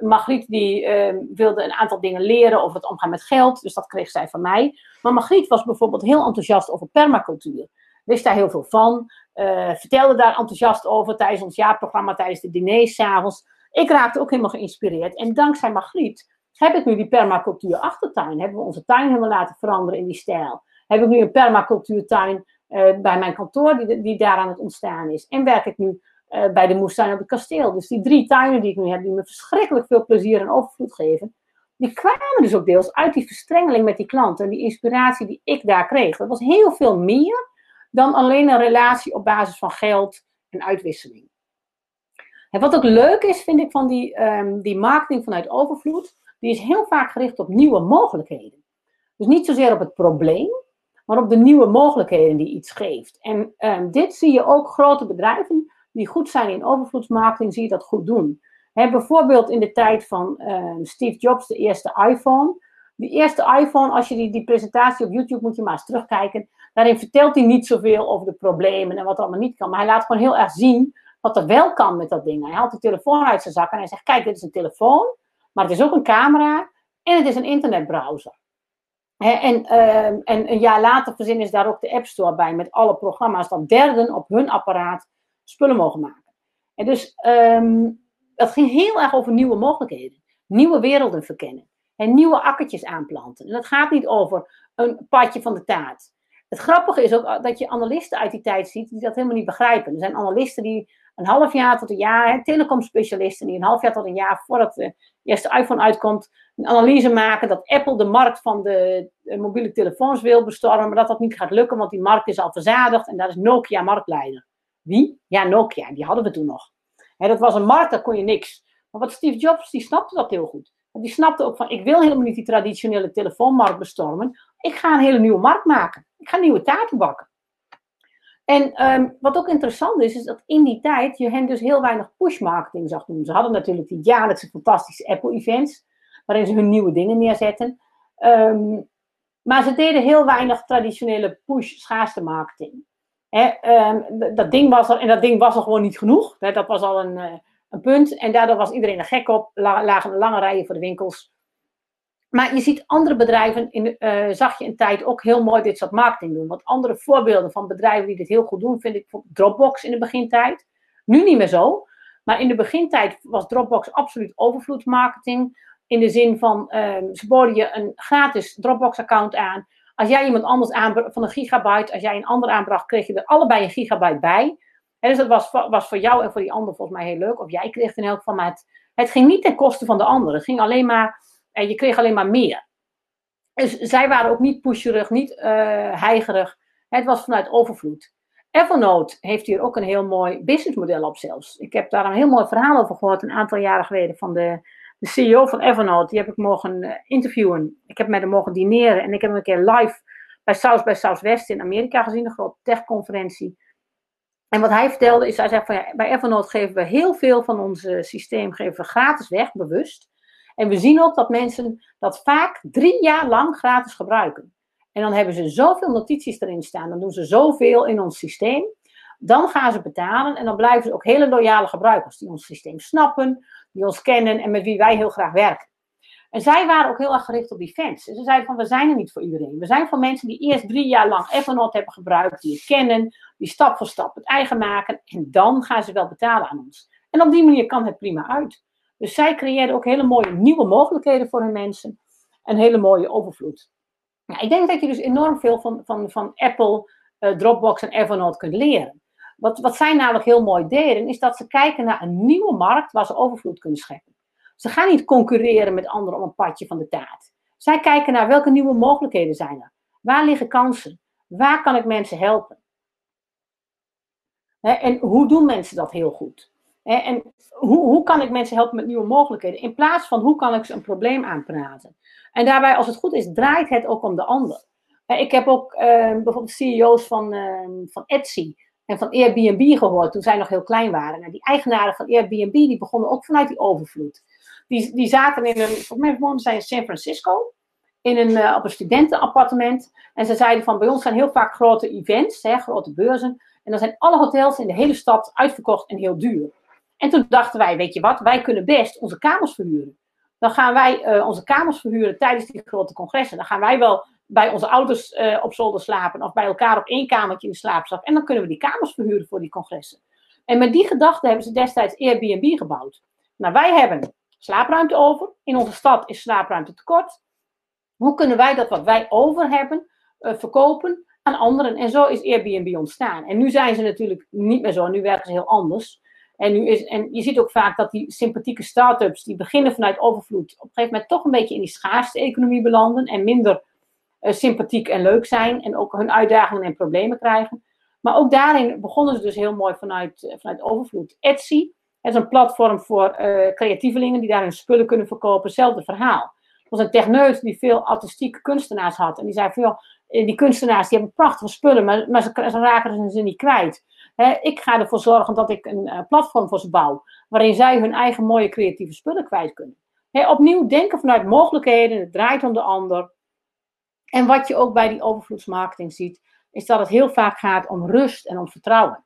uh, die uh, wilde een aantal dingen leren over het omgaan met geld. Dus dat kreeg zij van mij. Maar Margriet was bijvoorbeeld heel enthousiast over permacultuur. Wist daar heel veel van. Uh, vertelde daar enthousiast over tijdens ons jaarprogramma, tijdens de diners s'avonds. Ik raakte ook helemaal geïnspireerd. En dankzij Margriet heb ik nu die permacultuur achtertuin. Hebben we onze tuin helemaal laten veranderen in die stijl. Heb ik nu een permacultuurtuin uh, bij mijn kantoor die, die daar aan het ontstaan is. En werk ik nu uh, bij de moestuin op het kasteel. Dus die drie tuinen die ik nu heb, die me verschrikkelijk veel plezier en overvloed geven, die kwamen dus ook deels uit die verstrengeling met die klanten en die inspiratie die ik daar kreeg. Dat was heel veel meer dan alleen een relatie op basis van geld en uitwisseling. En wat ook leuk is, vind ik, van die, um, die marketing vanuit overvloed, die is heel vaak gericht op nieuwe mogelijkheden. Dus niet zozeer op het probleem, maar op de nieuwe mogelijkheden die iets geeft. En um, dit zie je ook grote bedrijven die goed zijn in overvloedsmarketing, zie je dat goed doen. bijvoorbeeld in de tijd van uh, Steve Jobs, de eerste iPhone. Die eerste iPhone, als je die, die presentatie op YouTube moet je maar eens terugkijken. Daarin vertelt hij niet zoveel over de problemen en wat allemaal niet kan. Maar hij laat gewoon heel erg zien wat er wel kan met dat ding. Hij haalt de telefoon uit zijn zak en hij zegt: Kijk, dit is een telefoon, maar het is ook een camera en het is een internetbrowser. en, uh, en een jaar later verzinnen ze daar ook de App Store bij met alle programma's dat derden op hun apparaat spullen mogen maken. En dus um, dat ging heel erg over nieuwe mogelijkheden, nieuwe werelden verkennen en nieuwe akkertjes aanplanten. En dat gaat niet over een padje van de taart. Het grappige is ook dat je analisten uit die tijd ziet die dat helemaal niet begrijpen. Er zijn analisten die een half jaar tot een jaar, telecomspecialisten die een half jaar tot een jaar voordat de eerste iPhone uitkomt, een analyse maken dat Apple de markt van de, mobiele telefoons wil bestormen, maar dat dat niet gaat lukken, want die markt is al verzadigd en daar is Nokia marktleider. Wie? Ja, Nokia, die hadden we toen nog. dat was een markt, daar kon je niks. Maar wat Steve Jobs, die snapte dat heel goed. Die snapte ook van, ik wil helemaal niet die traditionele telefoonmarkt bestormen. Ik ga een hele nieuwe markt maken. Ik ga nieuwe taarten bakken. En ehm, wat ook interessant is, is dat in die tijd je hen dus heel weinig push marketing zag doen. Ze hadden natuurlijk die jaarlijkse fantastische Apple events, waarin ze hun nieuwe dingen neerzetten. Ehm, maar ze deden heel weinig traditionele push schaarste marketing. Ehm, dat ding was er, en dat ding was er gewoon niet genoeg. dat was al een, eh, een punt. En daardoor was iedereen er gek op. Lagen lange rijen voor de winkels. Maar je ziet andere bedrijven, in, uh, zag je in tijd ook heel mooi dit soort marketing doen. Want andere voorbeelden van bedrijven die dit heel goed doen, vind ik Dropbox in de begintijd. Nu niet meer zo. Maar in de begintijd was Dropbox absoluut overvloedmarketing. In de zin van, uh, ze boden je een gratis Dropbox-account aan. Als jij iemand anders aanbracht van een gigabyte, als jij een ander aanbracht, kreeg je er allebei een gigabyte bij. En dus dat was, was voor jou en voor die ander volgens mij heel leuk. Of jij kreeg het in elk geval, maar het, het ging niet ten koste van de ander. Het ging alleen maar en je kreeg alleen maar meer. Dus zij waren ook niet pusherig, niet uh, heigerig. Het was vanuit overvloed. Evernote heeft hier ook een heel mooi businessmodel op zelfs. Ik heb daar een heel mooi verhaal over gehoord een aantal jaren geleden van de, de CEO van Evernote. Die heb ik mogen uh, interviewen. Ik heb met hem mogen dineren en ik heb hem een keer live bij South bij Southwest in Amerika gezien, een grote techconferentie. En wat hij vertelde is, hij zegt van ja, bij Evernote geven we heel veel van ons systeem geven we gratis weg, bewust. En we zien ook dat mensen dat vaak drie jaar lang gratis gebruiken. En dan hebben ze zoveel notities erin staan, dan doen ze zoveel in ons systeem. Dan gaan ze betalen en dan blijven ze ook hele loyale gebruikers die ons systeem snappen, die ons kennen en met wie wij heel graag werken. En zij waren ook heel erg gericht op die fans. ze zeiden van, we zijn er niet voor iedereen. We zijn voor mensen die eerst drie jaar lang Evernote hebben gebruikt, die het kennen, die stap voor stap het eigen maken. En dan gaan ze wel betalen aan ons. En op die manier kan het prima uit. Dus zij creëren ook hele mooie nieuwe mogelijkheden voor hun mensen. Een hele mooie overvloed. Ja, ik denk dat je dus enorm veel van, van, van Apple, uh, Dropbox en Evernote kunt leren. Wat, wat zij namelijk heel mooi deden, is dat ze kijken naar een nieuwe markt waar ze overvloed kunnen scheppen. Ze gaan niet concurreren met anderen om een padje van de taart. Zij kijken naar welke nieuwe mogelijkheden zijn er. Waar liggen kansen? Waar kan ik mensen helpen? en hoe doen mensen dat heel goed? En hoe, hoe kan ik mensen helpen met nieuwe mogelijkheden? In plaats van hoe kan ik ze een probleem aanpraten? En daarbij, als het goed is, draait het ook om de ander. Ik heb ook uh, bijvoorbeeld CEO's van, uh, van Etsy en van Airbnb gehoord toen zij nog heel klein waren. Nou, die eigenaren van Airbnb die begonnen ook vanuit die overvloed. Die, die zaten in een, volgens mij woonden zij in San Francisco, in een, uh, op een studentenappartement. En ze zeiden van bij ons zijn heel vaak grote events, hè, grote beurzen. En dan zijn alle hotels in de hele stad uitverkocht en heel duur. En toen dachten wij, weet je wat, wij kunnen best onze kamers verhuren. Dan gaan wij uh, onze kamers verhuren tijdens die grote congressen. Dan gaan wij wel bij onze ouders uh, op zolder slapen of bij elkaar op één kamertje in de slaapzak. En dan kunnen we die kamers verhuren voor die congressen. En met die gedachte hebben ze destijds Airbnb gebouwd. Nou, wij hebben slaapruimte over. In onze stad is slaapruimte tekort. Hoe kunnen wij dat wat wij over hebben uh, verkopen aan anderen? En zo is Airbnb ontstaan. En nu zijn ze natuurlijk niet meer zo. Nu werken ze heel anders. En, nu is, en je ziet ook vaak dat die sympathieke start-ups, die beginnen vanuit overvloed, op een gegeven moment toch een beetje in die schaarste economie belanden en minder uh, sympathiek en leuk zijn en ook hun uitdagingen en problemen krijgen. Maar ook daarin begonnen ze dus heel mooi vanuit, uh, vanuit overvloed. Etsy is een platform voor uh, creatievelingen die daar hun spullen kunnen verkopen. Hetzelfde verhaal. Het was een techneut die veel artistieke kunstenaars had. En die zei joh, die kunstenaars die hebben prachtige spullen, maar, maar ze, ze raken ze niet kwijt ik ga ervoor zorgen dat ik een uh, platform voor ze bouw, waarin zij hun eigen mooie creatieve spullen kwijt kunnen. opnieuw denken vanuit mogelijkheden, het draait om de ander. En wat je ook bij die overvloedsmarketing ziet, is dat het heel vaak gaat om rust en om vertrouwen.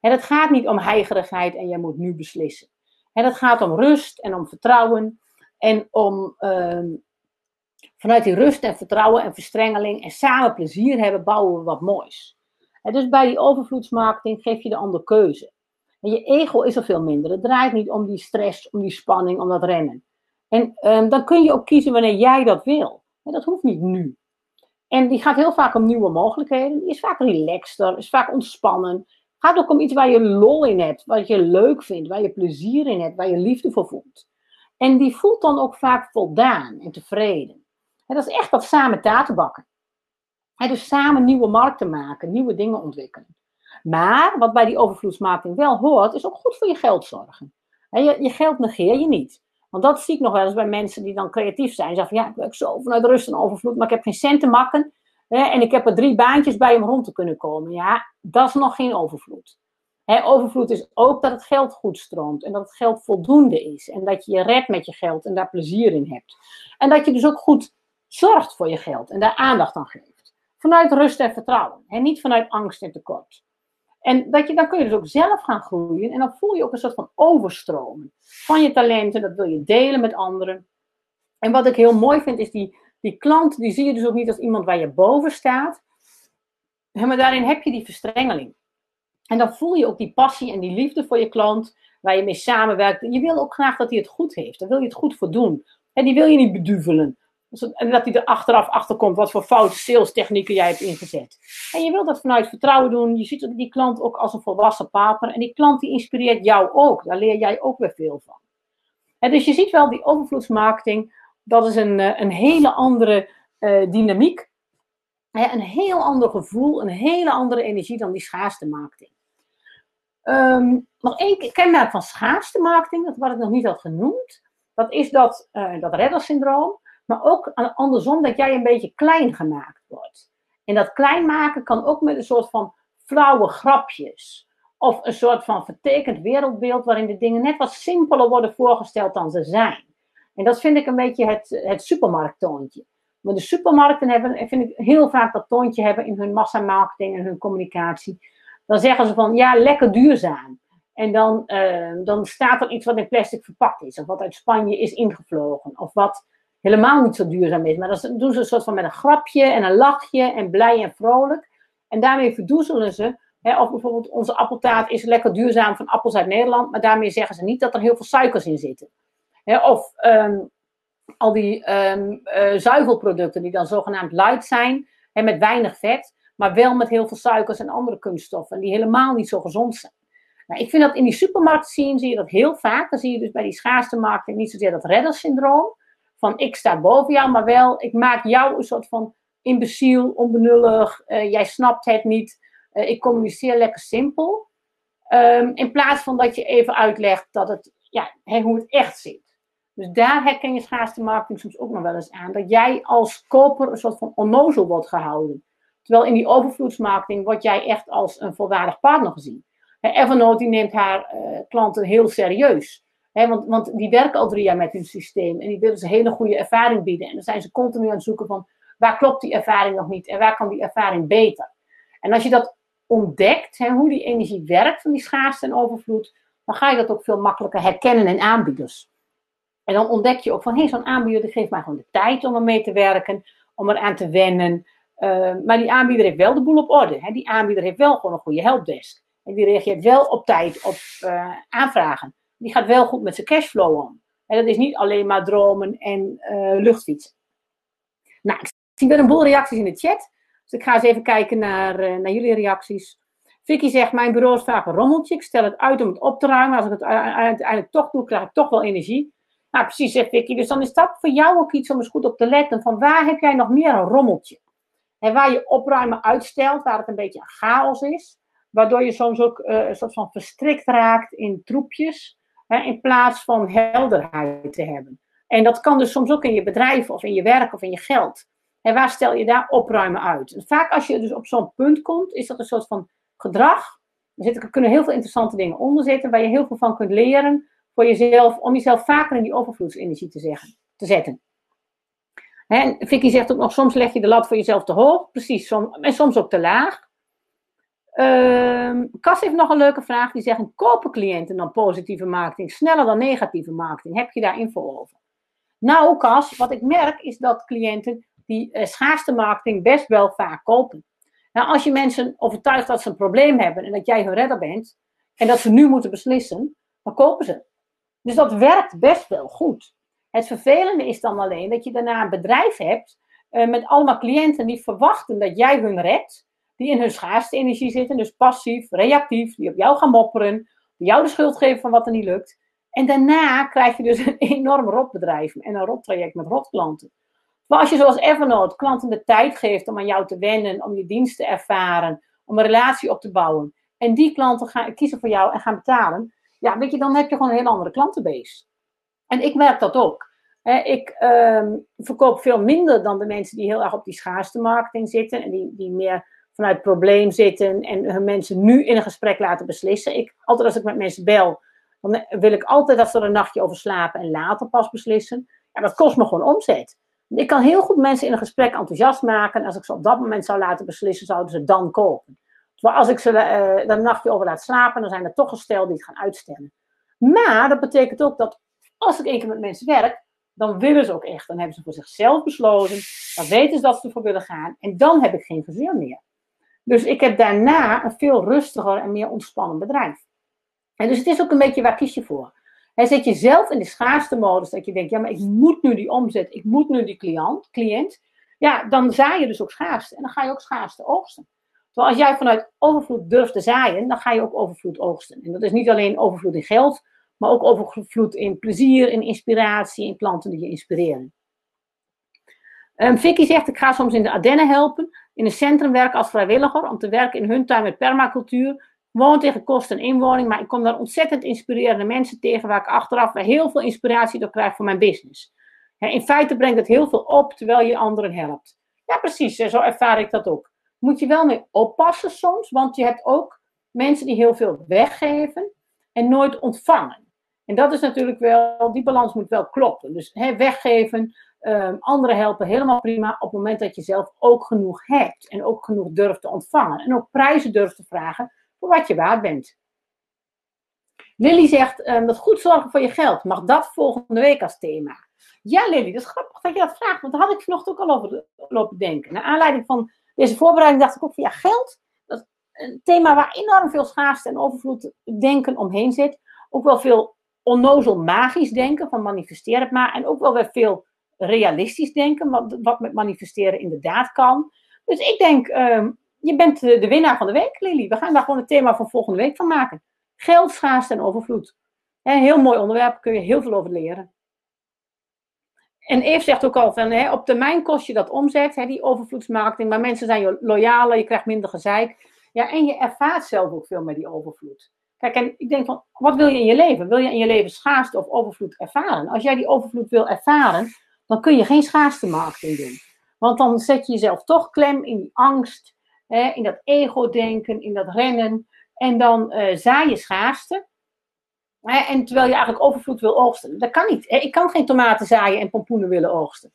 het gaat niet om heigerigheid en jij moet nu beslissen. het gaat om rust en om vertrouwen en om uh, vanuit die rust en vertrouwen en verstrengeling en samen plezier hebben, bouwen we wat moois. Dus bij die overvloedsmarketing geef je de ander keuze. En je ego is er veel minder. Het draait niet om die stress, om die spanning, om dat rennen. En um, dan kun je ook kiezen wanneer jij dat wil. En dat hoeft niet nu. En die gaat heel vaak om nieuwe mogelijkheden. Die is vaak relaxter, is vaak ontspannen. Gaat ook om iets waar je lol in hebt, wat je leuk vindt, waar je plezier in hebt, waar je liefde voor voelt. En die voelt dan ook vaak voldaan en tevreden. En dat is echt dat samen taarten bakken dus samen nieuwe markten maken, nieuwe dingen ontwikkelen. Maar wat bij die overvloedsmarketing wel hoort, is ook goed voor je geld zorgen. je, je geld negeer je niet. Want dat zie ik nog wel eens bij mensen die dan creatief zijn. Zeggen van ja, ik werk zo vanuit rust en overvloed, maar ik heb geen cent te makken. en ik heb er drie baantjes bij om rond te kunnen komen. Ja, dat is nog geen overvloed. overvloed is ook dat het geld goed stroomt en dat het geld voldoende is. En dat je je redt met je geld en daar plezier in hebt. En dat je dus ook goed zorgt voor je geld en daar aandacht aan geeft. Vanuit rust en vertrouwen. En niet vanuit angst en tekort. En dat je, dan kun je dus ook zelf gaan groeien. En dan voel je ook een soort van overstromen van je talenten. Dat wil je delen met anderen. En wat ik heel mooi vind, is die, die klant, die zie je dus ook niet als iemand waar je boven staat. Maar daarin heb je die verstrengeling. En dan voel je ook die passie en die liefde voor je klant, waar je mee samenwerkt. Je wil ook graag dat hij het goed heeft. Daar wil je het goed voor doen. En die wil je niet beduvelen. En dat hij er achteraf achter komt wat voor foute sales technieken jij hebt ingezet. En je wilt dat vanuit vertrouwen doen. Je ziet die klant ook als een volwassen partner. En die klant die inspireert jou ook. Daar leer jij ook weer veel van. En dus je ziet wel, die overvloedsmarketing, dat is een, eh, een hele andere uh, dynamiek. een heel ander gevoel, een hele andere energie dan die schaarste marketing. Um, nog één kenmerk van schaarste marketing, dat wat ik nog niet had genoemd, dat is dat, uh, dat reddersyndroom. Maar ook andersom dat jij een beetje klein gemaakt wordt. En dat klein maken kan ook met een soort van flauwe grapjes. Of een soort van vertekend wereldbeeld waarin de dingen net wat simpeler worden voorgesteld dan ze zijn. En dat vind ik een beetje het, het supermarkttoontje. Maar de supermarkten hebben, vind ik heel vaak dat toontje hebben in hun massamarketing en hun communicatie. Dan zeggen ze van ja, lekker duurzaam. En dan, uh, dan staat er iets wat in plastic verpakt is, of wat uit Spanje is ingevlogen, of wat helemaal niet zo duurzaam is. Maar dat doen ze een soort van met een grapje en een lachje en blij en vrolijk. En daarmee verdoezelen ze. Hè, of bijvoorbeeld onze appeltaart is lekker duurzaam van appels uit Nederland. Maar daarmee zeggen ze niet dat er heel veel suikers in zitten. Hè, of ehm, al die um, zuivelproducten die dan zogenaamd light zijn. Hè, met weinig vet. Maar wel met heel veel suikers en andere kunststoffen. Die helemaal niet zo gezond zijn. Nou, ik vind dat in die supermarkt zien, zie je dat heel vaak. Dan zie je dus bij die schaarste markten niet zozeer dat reddersyndroom van ik sta boven jou, maar wel ik maak jou een soort van imbeciel, onbenullig, uh, jij snapt het niet, uh, ik communiceer lekker simpel. Um, in plaats van dat je even uitlegt dat het, ja, hoe het echt zit. Dus daar herken je schaarste marketing soms ook nog wel eens aan. Dat jij als koper een soort van onnozel wordt gehouden. Terwijl in die overvloedsmarketing word jij echt als een volwaardig partner gezien. Evernote die neemt haar uh, klanten heel serieus want, want die werken al drie jaar met hun systeem en die willen ze hele goede ervaring bieden. En dan zijn ze continu aan het zoeken van waar klopt die ervaring nog niet en waar kan die ervaring beter. En als je dat ontdekt, hoe die energie werkt van die schaarste en overvloed, dan ga je dat ook veel makkelijker herkennen in aanbieders. En dan ontdek je ook van, hé, zo'n aanbieder geeft mij gewoon de tijd om ermee te werken, om eraan te wennen. Uh, maar die aanbieder heeft wel de boel op orde. Die aanbieder heeft wel gewoon een goede helpdesk. En die reageert wel op tijd op uh, aanvragen die gaat wel goed met zijn cashflow om. En dat is niet alleen maar dromen en uh, luchtfietsen. Nou, ik zie weer een boel reacties in de chat. Dus ik ga eens even kijken naar, uh, naar jullie reacties. Vicky zegt, mijn bureau is vaak een rommeltje. Ik stel het uit om het op te ruimen. Als ik het uiteindelijk toch doe, krijg ik toch wel energie. Nou, precies, zegt Vicky. Dus dan is dat voor jou ook iets om eens goed op te letten. Van waar heb jij nog meer een rommeltje? En waar je opruimen uitstelt, waar het een beetje een chaos is. Waardoor je soms ook uh, een soort van verstrikt raakt in troepjes hè, in plaats van helderheid te hebben. En dat kan dus soms ook in je bedrijf of in je werk of in je geld. En waar stel je daar opruimen uit? vaak als je dus op zo'n punt komt, is dat een soort van gedrag. Er, kunnen heel veel interessante dingen onder zitten, waar je heel veel van kunt leren voor jezelf, om jezelf vaker in die overvloedsenergie te, zeggen, te zetten. En Vicky zegt ook nog, soms leg je de lat voor jezelf te hoog, precies, en soms ook te laag. Uh, Cas heeft nog een leuke vraag. Die zegt: kopen cliënten dan positieve marketing sneller dan negatieve marketing? Heb je daar info over? Nou, Cas, wat ik merk is dat cliënten die uh, schaarste marketing best wel vaak kopen. Nou, als je mensen overtuigt dat ze een probleem hebben en dat jij hun redder bent en dat ze nu moeten beslissen, dan kopen ze. Dus dat werkt best wel goed. Het vervelende is dan alleen dat je daarna een bedrijf hebt uh, met allemaal cliënten die verwachten dat jij hun redt die in hun schaarste energie zitten, dus passief, reactief, die op jou gaan mopperen, jou de schuld geven van wat er niet lukt. En daarna krijg je dus <laughs> een enorm rotbedrijf en een rottraject met rotklanten. Maar als je zoals Evernote klanten de tijd geeft om aan jou te wennen, om je dienst te ervaren, om een relatie op te bouwen, en die klanten gaan kiezen voor jou en gaan betalen, ja, weet je, dan heb je gewoon een heel andere klantenbase. En ik merk dat ook. ik ehm, verkoop veel minder dan de mensen die heel erg op die schaarste marketing zitten en die, die meer vanuit het probleem zitten en hun mensen nu in een gesprek laten beslissen. Ik, altijd als ik met mensen bel, dan wil ik altijd dat ze er een nachtje over slapen en later pas beslissen. Ja, dat kost me gewoon omzet. Ik kan heel goed mensen in een gesprek enthousiast maken. En als ik ze op dat moment zou laten beslissen, zouden ze dan kopen. Terwijl als ik ze uh, er een nachtje over laat slapen, dan zijn er toch gestel die het gaan uitstellen. Maar dat betekent ook dat als ik één keer met mensen werk, dan willen ze ook echt. Dan hebben ze voor zichzelf besloten. Dan weten ze dat ze ervoor willen gaan. En dan heb ik geen verzin meer. Dus ik heb daarna een veel rustiger en meer ontspannen bedrijf. En dus het is ook een beetje waar kies je voor. En zet je zelf in de schaarste modus dat je denkt, ja, maar ik moet nu die omzet, ik moet nu die cliënt, cliënt. Ja, dan zaai je dus ook schaarste. En dan ga je ook schaarste oogsten. Terwijl als jij vanuit overvloed durft te zaaien, dan ga je ook overvloed oogsten. En dat is niet alleen overvloed in geld, maar ook overvloed in plezier, in inspiratie, in klanten die je inspireren. Um, Vicky zegt, ik ga soms in de Ardennen helpen, in een centrum werken als vrijwilliger, om te werken in hun tuin met permacultuur, gewoon tegen kosten en inwoning, maar ik kom daar ontzettend inspirerende mensen tegen, waar ik achteraf heel veel inspiratie door krijg voor mijn business. in feite brengt het heel veel op, terwijl je anderen helpt. Ja, precies, zo ervaar ik dat ook. Moet je wel mee oppassen soms, want je hebt ook mensen die heel veel weggeven en nooit ontvangen. En dat is natuurlijk wel, die balans moet wel kloppen. Dus weggeven, um, anderen helpen, helemaal prima. Op het moment dat je zelf ook genoeg hebt. En ook genoeg durft te ontvangen. En ook prijzen durft te vragen voor wat je waard bent. Lily zegt, um, dat goed zorgen voor je geld. Mag dat volgende week als thema? Ja, Lily, dat is grappig dat je dat vraagt. Want daar had ik vanochtend ook al over lopen denken. Naar aanleiding van deze voorbereiding dacht ik ook van ja, geld. Dat een thema waar enorm veel schaarste en overvloed denken omheen zit. Ook wel veel onnozel magisch denken, van manifesteer het maar. En ook wel weer veel realistisch denken, wat, wat met manifesteren inderdaad kan. Dus ik denk, um, je bent de, winnaar van de week, Lily. We gaan daar gewoon het thema van volgende week van maken. Geld, schaarste en overvloed. Heel mooi onderwerp, kun je heel veel over leren. En Eve zegt ook al van, op termijn kost je dat omzet, die overvloedsmarketing, maar mensen zijn loyaler, je krijgt minder gezeik. Ja, en je ervaart zelf ook veel met die overvloed. Kijk, en ik denk van, wat wil je in je leven? Wil je in je leven schaarste of overvloed ervaren? Als jij die overvloed wil ervaren, dan kun je geen schaarste marketing doen. Want dan zet je jezelf toch klem in die angst, hè, in dat ego-denken, in dat rennen. En dan uh, zaai je schaarste. Hè, en terwijl je eigenlijk overvloed wil oogsten. Dat kan niet. Hè. Ik kan geen tomaten zaaien en pompoenen willen oogsten.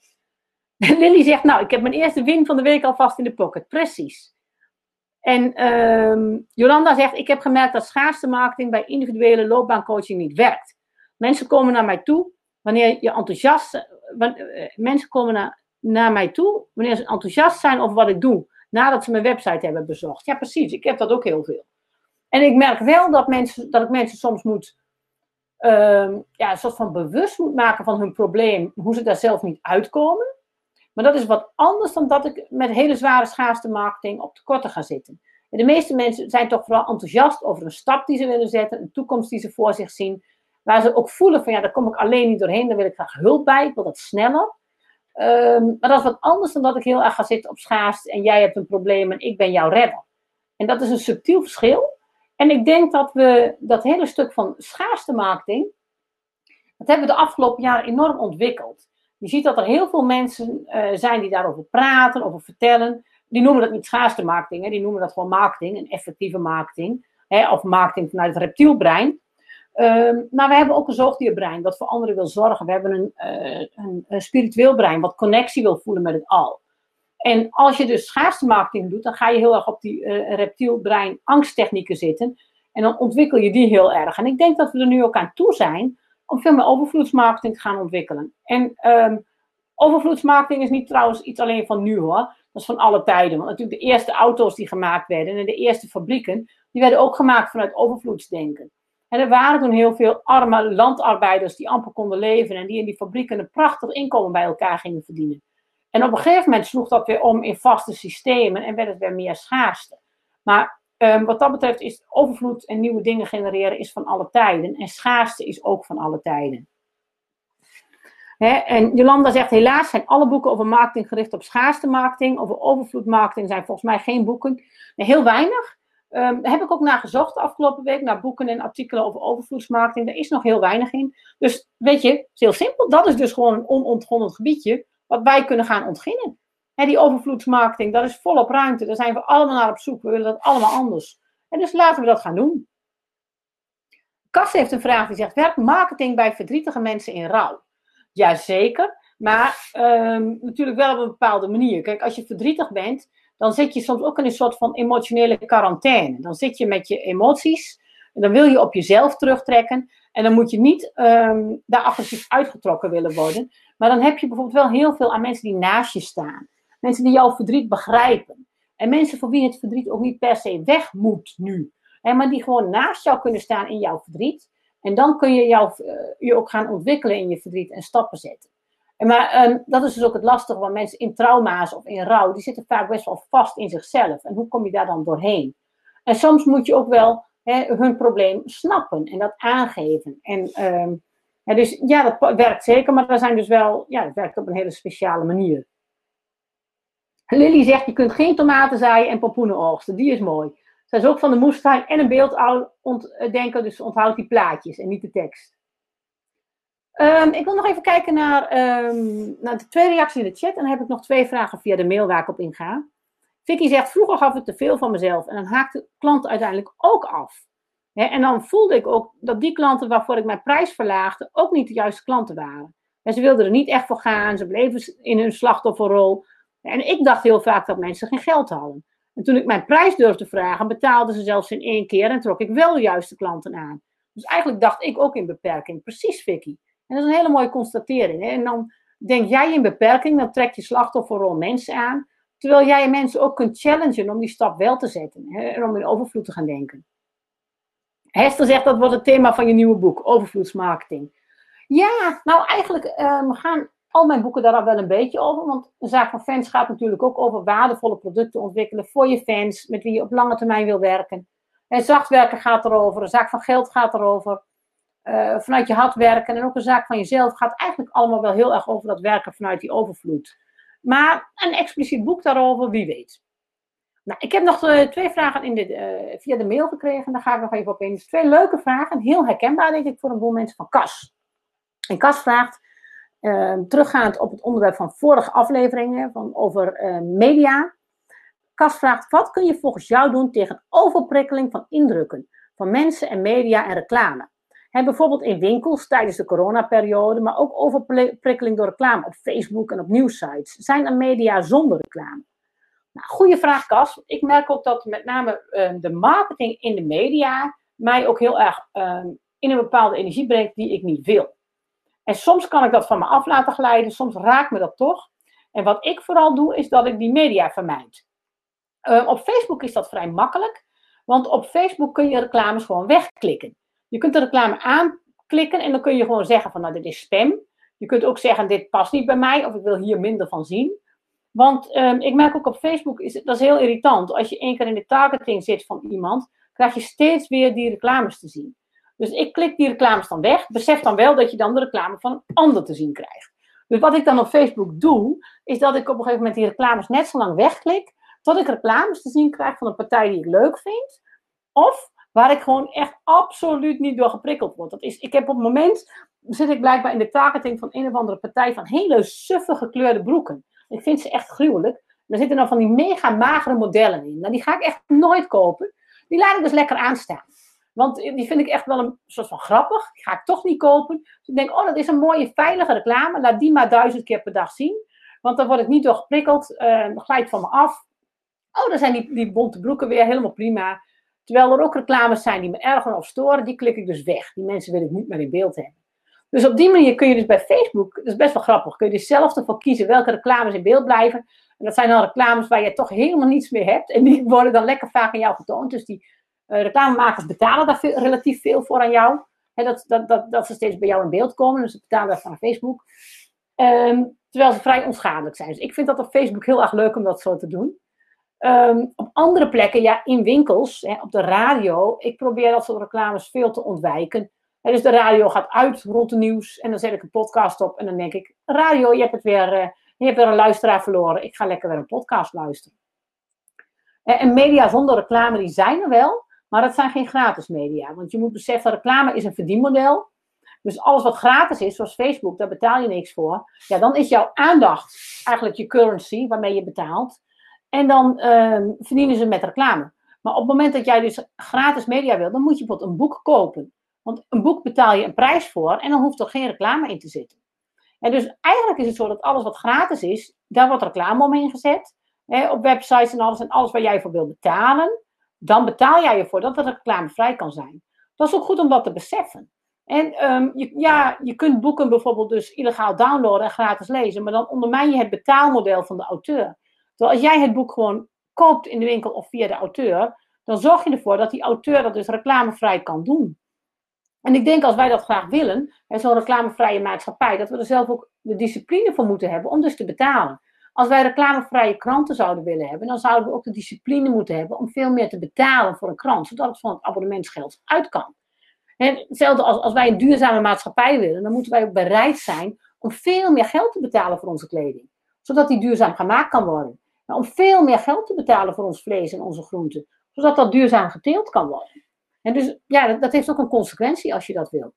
<laughs> Lily zegt, nou, ik heb mijn eerste win van de week alvast in de pocket. Precies. En um, Jolanda zegt, ik heb gemerkt dat schaarste marketing bij individuele loopbaancoaching niet werkt. Mensen komen naar mij toe wanneer je enthousiast, mensen komen naar, mij toe wanneer ze enthousiast zijn over wat ik doe, nadat ze mijn website hebben bezocht. Ja, precies, ik heb dat ook heel veel. En ik merk wel dat, mensen, dat ik mensen soms moet, um, ja, een soort van bewust moet maken van hun probleem, hoe ze daar zelf niet uitkomen. Maar dat is wat anders dan dat ik met hele zware schaarste marketing op de korte ga zitten. En de meeste mensen zijn toch vooral enthousiast over een stap die ze willen zetten, een toekomst die ze voor zich zien. Waar ze ook voelen van ja, daar kom ik alleen niet doorheen, daar wil ik graag hulp bij, ik wil dat sneller. Um, maar dat is wat anders dan dat ik heel erg ga zitten op schaarste en jij hebt een probleem en ik ben jouw redder. En dat is een subtiel verschil. En ik denk dat we dat hele stuk van schaarste marketing, dat hebben we de afgelopen jaren enorm ontwikkeld. Je ziet dat er heel veel mensen uh, zijn die daarover praten, over vertellen. Die noemen dat niet schaarste marketing, hè? die noemen dat gewoon marketing, een effectieve marketing. Hè? Of marketing vanuit het reptielbrein. Um, maar we hebben ook een zoogdierbrein dat voor anderen wil zorgen. We hebben een, uh, een, een, spiritueel brein wat connectie wil voelen met het al. En als je dus schaarste marketing doet, dan ga je heel erg op die uh, reptielbrein angsttechnieken zitten. En dan ontwikkel je die heel erg. En ik denk dat we er nu ook aan toe zijn om veel meer overvloedsmarketing te gaan ontwikkelen. En um, overvloedsmarketing is niet trouwens iets alleen van nu hoor. Dat is van alle tijden. Want natuurlijk de eerste auto's die gemaakt werden en de eerste fabrieken, die werden ook gemaakt vanuit overvloedsdenken. Er waren toen heel veel arme landarbeiders die amper konden leven en die in die fabrieken een prachtig inkomen bij elkaar gingen verdienen. En op een gegeven moment sloeg dat weer om in vaste systemen en werd het weer meer schaarste. Maar Um, wat dat betreft is overvloed en nieuwe dingen genereren is van alle tijden. En schaarste is ook van alle tijden. en Jolanda zegt, helaas zijn alle boeken over marketing gericht op schaarste marketing. Over overvloed marketing zijn volgens mij geen boeken. Heel weinig. Um, daar heb ik ook naar gezocht de afgelopen week, naar boeken en artikelen over overvloedsmarketing. Daar is nog heel weinig in. Dus weet je, het is heel simpel. Dat is dus gewoon een onontgonnen gebiedje wat wij kunnen gaan ontginnen. He, die overvloedsmarketing, dat is volop ruimte. Daar zijn we allemaal naar op zoek. We willen dat allemaal anders. En dus laten we dat gaan doen. Kas heeft een vraag die zegt: werkt marketing bij verdrietige mensen in rouw? Jazeker, maar um, natuurlijk wel op een bepaalde manier. Kijk, als je verdrietig bent, dan zit je soms ook in een soort van emotionele quarantaine. Dan zit je met je emoties en dan wil je op jezelf terugtrekken. En dan moet je niet um, daar agressief uitgetrokken willen worden. Maar dan heb je bijvoorbeeld wel heel veel aan mensen die naast je staan. Mensen die jouw verdriet begrijpen. En mensen voor wie het verdriet ook niet per se weg moet nu. Hè, maar die gewoon naast jou kunnen staan in jouw verdriet. En dan kun je jou, uh, je ook gaan ontwikkelen in je verdriet en stappen zetten. Maar um, dat is dus ook het lastige van mensen in trauma's of in rouw. Die zitten vaak best wel vast in zichzelf. En hoe kom je daar dan doorheen? En soms moet je ook wel hun probleem snappen en dat aangeven. En ja, dus ja, dat werkt zeker, maar dat zijn dus wel, ja, het werkt op een hele speciale manier. Lily zegt, je kunt geen tomaten zaaien en pompoenen oogsten. Die is mooi. Zij is ook van de moestuin en een beeld ontdenken, dus onthoud die plaatjes en niet de tekst. Um, ik wil nog even kijken naar, naar de twee reacties in de chat. En dan heb ik nog twee vragen via de mail waar ik op inga. Vicky zegt, vroeger gaf ik te veel van mezelf. En dan haakte klanten uiteindelijk ook af. en dan voelde ik ook dat die klanten waarvoor ik mijn prijs verlaagde, ook niet de juiste klanten waren. En ze wilden er niet echt voor gaan. Ze bleven in hun slachtofferrol. En ik dacht heel vaak dat mensen geen geld hadden. En toen ik mijn prijs durfde vragen, betaalden ze zelfs in één keer en trok ik wel de juiste klanten aan. Dus eigenlijk dacht ik ook in beperking. Precies, Vicky. En dat is een hele mooie constatering. Hè? En dan denk jij in beperking, dan trek je slachtofferrol mensen aan. Terwijl jij mensen ook kunt challengen om die stap wel te zetten. Hè? En om in overvloed te gaan denken. Hester zegt dat wordt het thema van je nieuwe boek, overvloedsmarketing. Ja, nou eigenlijk um, gaan al mijn boeken daar al wel een beetje over. Want een zaak van fans gaat natuurlijk ook over waardevolle producten ontwikkelen voor je fans, met wie je op lange termijn wil werken. En zachtwerken gaat erover, een zaak van geld gaat erover. Uh, vanuit je hart werken en ook een zaak van jezelf gaat eigenlijk allemaal wel heel erg over dat werken vanuit die overvloed. Maar een expliciet boek daarover, wie weet. Nou, ik heb nog uh, twee vragen in de, uh, via de mail gekregen. Daar ga ik nog even op in. Twee leuke vragen. Heel herkenbaar, denk ik, voor een boel mensen van Cas. En Cas vraagt: teruggaand op het onderwerp van vorige afleveringen van, over media. Kas vraagt, wat kun je volgens jou doen tegen overprikkeling van indrukken van mensen en media en reclame? He, bijvoorbeeld in winkels tijdens de coronaperiode, maar ook overprikkeling door reclame op Facebook en op nieuwsites. Zijn er media zonder reclame? Nou, goede vraag, Kas. Ik merk ook dat met name uh, de marketing in de media mij ook heel erg ehm, in een bepaalde energie brengt die ik niet wil. En soms kan ik dat van me af laten glijden, soms raakt me dat toch. En wat ik vooral doe, is dat ik die media vermijd. Uh, op Facebook is dat vrij makkelijk, want op Facebook kun je reclames gewoon wegklikken. Je kunt de reclame aanklikken en dan kun je gewoon zeggen van nou dit is spam. Je kunt ook zeggen dit past niet bij mij of ik wil hier minder van zien. Want um, ik merk ook op Facebook, is, dat is heel irritant. Als je één keer in de targeting zit van iemand, krijg je steeds weer die reclames te zien. Dus ik klik die reclames dan weg. Besef dan wel dat je dan de reclame van een ander te zien krijgt. Dus wat ik dan op Facebook doe, is dat ik op een gegeven moment die reclames net zo lang wegklik, tot ik reclames te zien krijg van een partij die ik leuk vind. Of waar ik gewoon echt absoluut niet door geprikkeld word. Dat is, ik heb op het moment, zit ik blijkbaar in de targeting van een of andere partij van hele suffe gekleurde broeken. Ik vind ze echt gruwelijk. Er zitten dan van die mega magere modellen in. Nou, die ga ik echt nooit kopen. Die laat ik dus lekker aanstaan. Want die vind ik echt wel een soort van grappig. Die ga ik toch niet kopen. Dus ik denk, oh, dat is een mooie, veilige reclame. Laat die maar duizend keer per dag zien. Want dan word ik niet door geprikkeld. Uh, glijdt van me af. Oh, dan zijn die, die bonte broeken weer helemaal prima. Terwijl er ook reclames zijn die me erger of storen. Die klik ik dus weg. Die mensen wil ik niet meer in beeld hebben. Dus op die manier kun je dus bij Facebook, dat is best wel grappig, kun je dus zelf ervoor kiezen welke reclames in beeld blijven. En dat zijn dan reclames waar je toch helemaal niets meer hebt. En die worden dan lekker vaak aan jou getoond. Dus die uh, reclamemakers betalen daar veel, relatief veel voor aan jou. dat, dat, dat, dat ze steeds bij jou in beeld komen. Dus ze betalen dat van Facebook. Um, terwijl ze vrij onschadelijk zijn. Dus ik vind dat op Facebook heel erg leuk om dat zo te doen. Um, op andere plekken, ja, in winkels, hè, op de radio. Ik probeer dat soort reclames veel te ontwijken. En dus de radio gaat uit rond het nieuws. En dan zet ik een podcast op. En dan denk ik, radio, je hebt, het weer, hebt weer een luisteraar verloren. Ik ga lekker weer een podcast luisteren. En media zonder reclame, die zijn er wel, maar dat zijn geen gratis media. Want je moet beseffen, reclame is een verdienmodel. Dus alles wat gratis is, zoals Facebook, daar betaal je niks voor. Ja, dan is jouw aandacht eigenlijk je currency waarmee je betaalt. En dan uh, verdienen ze met reclame. Maar op het moment dat jij dus gratis media wil, dan moet je bijvoorbeeld een boek kopen. Want een boek betaal je een prijs voor en dan hoeft er geen reclame in te zitten. En dus eigenlijk is het zo dat alles wat gratis is, daar wordt reclame omheen gezet. Hè, op websites en alles en alles waar jij voor wil betalen. Dan betaal jij ervoor dat het reclamevrij kan zijn. Dat is ook goed om dat te beseffen. En um, je, ja, je kunt boeken bijvoorbeeld dus illegaal downloaden en gratis lezen, maar dan ondermijn je het betaalmodel van de auteur. Terwijl als jij het boek gewoon koopt in de winkel of via de auteur, dan zorg je ervoor dat die auteur dat dus reclamevrij kan doen. En ik denk als wij dat graag willen, zo'n reclamevrije maatschappij, dat we er zelf ook de discipline voor moeten hebben om dus te betalen. Als wij reclamevrije kranten zouden willen hebben, dan zouden we ook de discipline moeten hebben om veel meer te betalen voor een krant, zodat het van het abonnementsgeld uit kan. En hetzelfde als, als wij een duurzame maatschappij willen, dan moeten wij ook bereid zijn om veel meer geld te betalen voor onze kleding, zodat die duurzaam gemaakt kan worden. Om veel meer geld te betalen voor ons vlees en onze groenten, zodat dat duurzaam geteeld kan worden. En dus ja, dat, heeft ook een consequentie als je dat wil.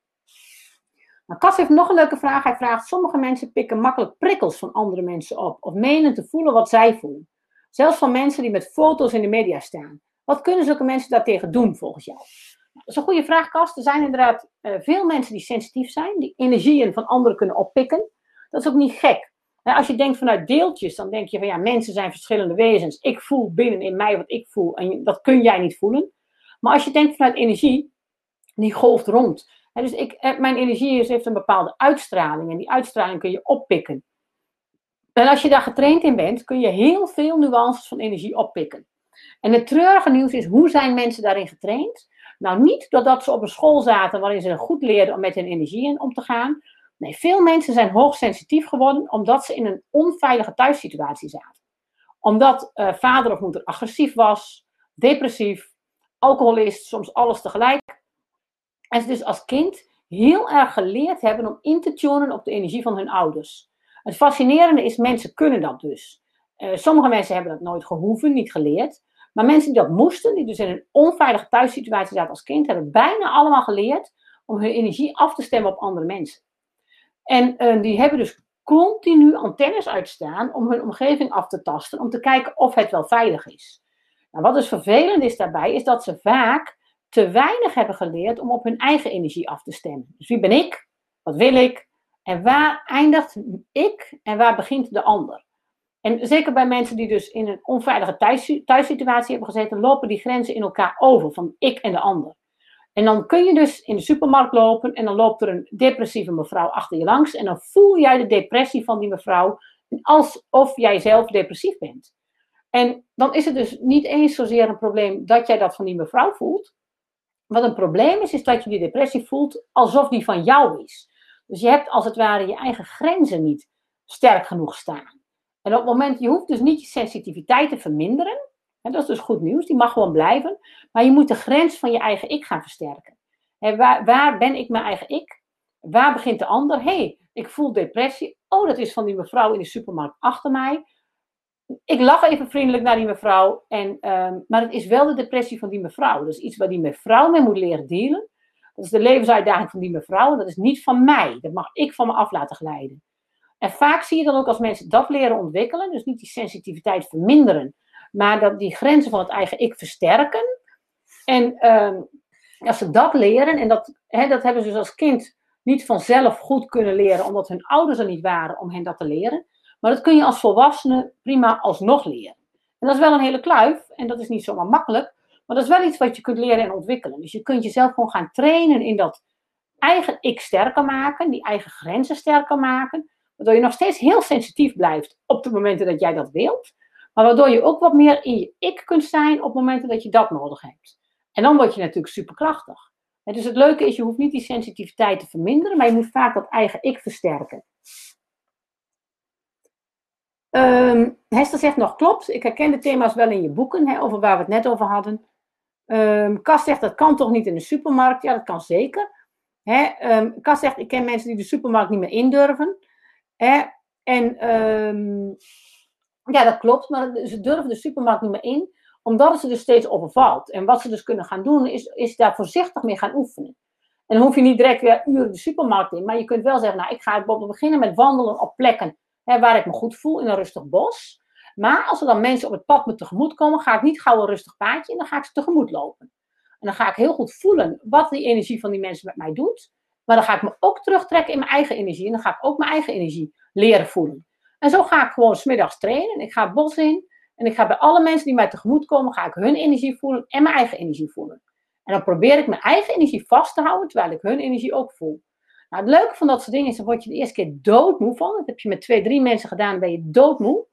Nou, Kas heeft nog een leuke vraag. Hij vraagt: Sommige mensen pikken makkelijk prikkels van andere mensen op of menen te voelen wat zij voelen. Zelfs van mensen die met foto's in de media staan. Wat kunnen zulke mensen daartegen doen volgens jou? Nou, dat is een goede vraag, Kas. Er zijn inderdaad uh, veel mensen die sensitief zijn, die energieën van anderen kunnen oppikken. Dat is ook niet gek. Als je denkt vanuit deeltjes, dan denk je van ja, mensen zijn verschillende wezens. Ik voel binnen in mij wat ik voel en dat kun jij niet voelen. Maar als je denkt vanuit energie, die golft rond. dus ik, eh, mijn energie heeft een bepaalde uitstraling en die uitstraling kun je oppikken. En als je daar getraind in bent, kun je heel veel nuances van energie oppikken. En het treurige nieuws is, hoe zijn mensen daarin getraind? Nou, niet doordat ze op een school zaten waarin ze goed leerden om met hun energie om te gaan. Nee, veel mensen zijn hoogsensitief geworden omdat ze in een onveilige thuissituatie zaten. Omdat uh, vader of moeder agressief was, depressief, alcoholist, soms alles tegelijk. En ze dus als kind heel erg geleerd hebben om in te tunen op de energie van hun ouders. Het fascinerende is, mensen kunnen dat dus. Uh, sommige mensen hebben dat nooit gehoeven, niet geleerd. Maar mensen die dat moesten, die dus in een onveilige thuissituatie zaten als kind, hebben bijna allemaal geleerd om hun energie af te stemmen op andere mensen. En uh, die hebben dus continu antennes uitstaan om hun omgeving af te tasten, om te kijken of het wel veilig is. Nou, wat dus vervelend is daarbij, is dat ze vaak te weinig hebben geleerd om op hun eigen energie af te stemmen. Dus wie ben ik? Wat wil ik? En waar eindigt ik en waar begint de ander? En zeker bij mensen die dus in een onveilige thuissituatie hebben gezeten, lopen die grenzen in elkaar over van ik en de ander. En dan kun je dus in de supermarkt lopen en dan loopt er een depressieve mevrouw achter je langs en dan voel jij de depressie van die mevrouw alsof jij zelf depressief bent. En dan is het dus niet eens zozeer een probleem dat jij dat van die mevrouw voelt. Wat een probleem is, is dat je die depressie voelt alsof die van jou is. Dus je hebt als het ware je eigen grenzen niet sterk genoeg staan. En op het moment, je hoeft dus niet je sensitiviteit te verminderen. Dat is dus goed nieuws, die mag gewoon blijven. Maar je moet de grens van je eigen ik gaan versterken. En waar, waar ben ik mijn eigen ik? Waar begint de ander? Hé, hey, ik voel depressie. Oh, dat is van die mevrouw in de supermarkt achter mij ik lach even vriendelijk naar die mevrouw. En, ehm, maar het is wel de depressie van die mevrouw. Dat is iets waar die mevrouw mee moet leren dealen. Dat is de levensuitdaging van die mevrouw. Dat is niet van mij. Dat mag ik van me af laten glijden. En vaak zie je dan ook als mensen dat leren ontwikkelen. Dus niet die sensitiviteit verminderen. Maar dat die grenzen van het eigen ik versterken. En uh, als ze dat leren. En dat, hè, dat hebben ze dus als kind niet vanzelf goed kunnen leren. Omdat hun ouders er niet waren om hen dat te leren. Maar dat kun je als volwassene prima alsnog leren. En dat is wel een hele kluif en dat is niet zomaar makkelijk. Maar dat is wel iets wat je kunt leren en ontwikkelen. Dus je kunt jezelf gewoon gaan trainen in dat eigen ik sterker maken, die eigen grenzen sterker maken. Waardoor je nog steeds heel sensitief blijft op de momenten dat jij dat wilt. Maar waardoor je ook wat meer in je ik kunt zijn op momenten dat je dat nodig hebt. En dan word je natuurlijk superkrachtig. En dus het leuke is, je hoeft niet die sensitiviteit te verminderen, maar je moet vaak dat eigen ik versterken. Um, Hester zegt nog klopt. Ik herken de thema's wel in je boeken, over waar we het net over hadden. Um, Kas zegt dat kan toch niet in de supermarkt? Ja, dat kan zeker. Hè, Kas zegt ik ken mensen die de supermarkt niet meer indurven. En ja, dat klopt, maar ze durven de supermarkt niet meer in omdat het ze dus steeds overvalt. En wat ze dus kunnen gaan doen, is, is daar voorzichtig mee gaan oefenen. En dan hoef je niet direct weer uren de supermarkt in, maar je kunt wel zeggen, nou, ik ga beginnen met wandelen op plekken hè, waar ik me goed voel, in een rustig bos. Maar als er dan mensen op het pad me tegemoet komen, ga ik niet gauw een rustig paadje en dan ga ik ze tegemoet lopen. En dan ga ik heel goed voelen wat die energie van die mensen met mij doet. Maar dan ga ik me ook terugtrekken in mijn eigen energie. En dan ga ik ook mijn eigen energie leren voelen. En zo ga ik gewoon smiddags trainen. Ik ga het bos in. En ik ga bij alle mensen die mij tegemoet komen, ga ik hun energie voelen en mijn eigen energie voelen. En dan probeer ik mijn eigen energie vast te houden, terwijl ik hun energie ook voel. Nou, het leuke van dat soort dingen is, dan word je de eerste keer doodmoe van. Dat heb je met twee, drie mensen gedaan, dan ben je doodmoe.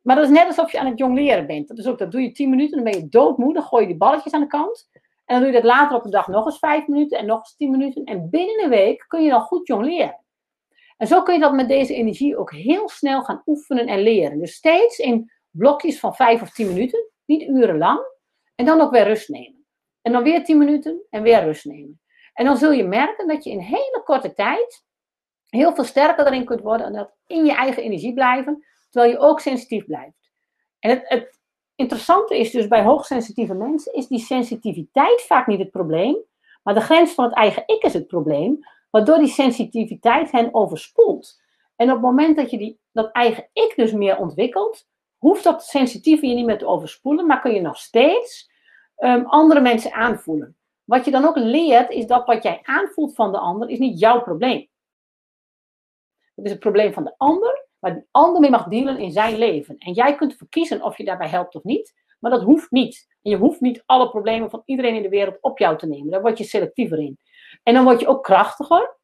Maar dat is net alsof je aan het jongleren bent. Dat is ook, dat doe je tien minuten, dan ben je doodmoe. Dan gooi je die balletjes aan de kant. En dan doe je dat later op de dag nog eens vijf minuten en nog eens tien minuten. En binnen een week kun je dan goed jongleren. En zo kun je dat met deze energie ook heel snel gaan oefenen en leren. Dus steeds in blokjes van vijf of tien minuten, niet urenlang. En dan ook weer rust nemen. En dan weer tien minuten en weer rust nemen. En dan zul je merken dat je in hele korte tijd heel veel sterker erin kunt worden en dat in je eigen energie blijven, terwijl je ook sensitief blijft. En het, het interessante is dus bij hoogsensitieve mensen, is die sensitiviteit vaak niet het probleem, maar de grens van het eigen ik is het probleem, waardoor die sensitiviteit hen overspoelt. En op het moment dat je die, dat eigen ik dus meer ontwikkelt, hoeft dat sensitieve je niet meer te overspoelen, maar kun je nog steeds um, andere mensen aanvoelen. Wat je dan ook leert, is dat wat jij aanvoelt van de ander, is niet jouw probleem. Het is het probleem van de ander, waar die ander mee mag dealen in zijn leven. En jij kunt verkiezen of je daarbij helpt of niet, maar dat hoeft niet. En je hoeft niet alle problemen van iedereen in de wereld op jou te nemen. Daar word je selectiever in. En dan word je ook krachtiger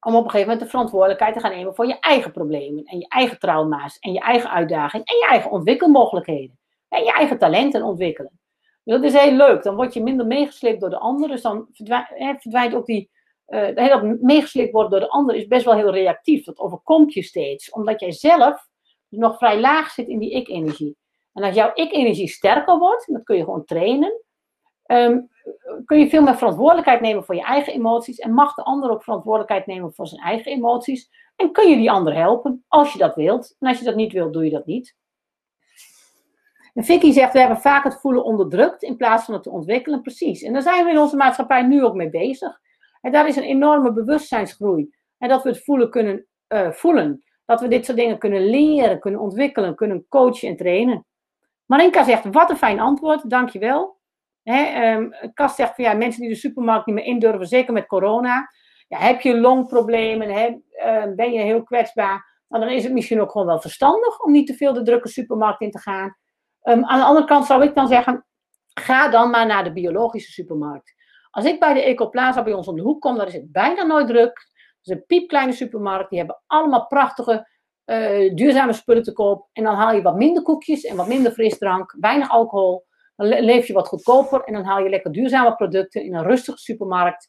om op een gegeven moment de verantwoordelijkheid te gaan nemen voor je eigen problemen en je eigen trauma's en je eigen uitdagingen en je eigen ontwikkelmogelijkheden. En je eigen talenten ontwikkelen. Dat is heel leuk. Dan word je minder meegesleept door de ander. Dus dan verdwijnt, ook die. Uh, dat meegesleept worden door de ander is best wel heel reactief. Dat overkomt je steeds. Omdat jij zelf nog vrij laag zit in die ik-energie. En als jouw ik-energie sterker wordt, dat kun je gewoon trainen. Um, kun je veel meer verantwoordelijkheid nemen voor je eigen emoties. En mag de ander ook verantwoordelijkheid nemen voor zijn eigen emoties. En kun je die ander helpen als je dat wilt. En als je dat niet wilt, doe je dat niet. En Vicky zegt, we hebben vaak het voelen onderdrukt in plaats van het te ontwikkelen. Precies. En daar zijn we in onze maatschappij nu ook mee bezig. En daar is een enorme bewustzijnsgroei. En dat we het voelen kunnen uh, voelen. Dat we dit soort dingen kunnen leren, kunnen ontwikkelen, kunnen coachen en trainen. Marinka zegt, wat een fijn antwoord, dankjewel. Hè, Kast zegt van ja, mensen die de supermarkt niet meer indurven, zeker met corona. Ja, heb je longproblemen, hè, uh, ben je heel kwetsbaar, nou, dan is het misschien ook gewoon wel verstandig om niet te veel de drukke supermarkt in te gaan. Um, aan de andere kant zou ik dan zeggen, ga dan maar naar de biologische supermarkt. Als ik bij de Ecoplaza bij ons om de hoek kom, dan is het bijna nooit druk. Het is een piepkleine supermarkt, die hebben allemaal prachtige uh, duurzame spullen te koop. En dan haal je wat minder koekjes en wat minder frisdrank, weinig alcohol. Dan leef je wat goedkoper en dan haal je lekker duurzame producten in een rustige supermarkt.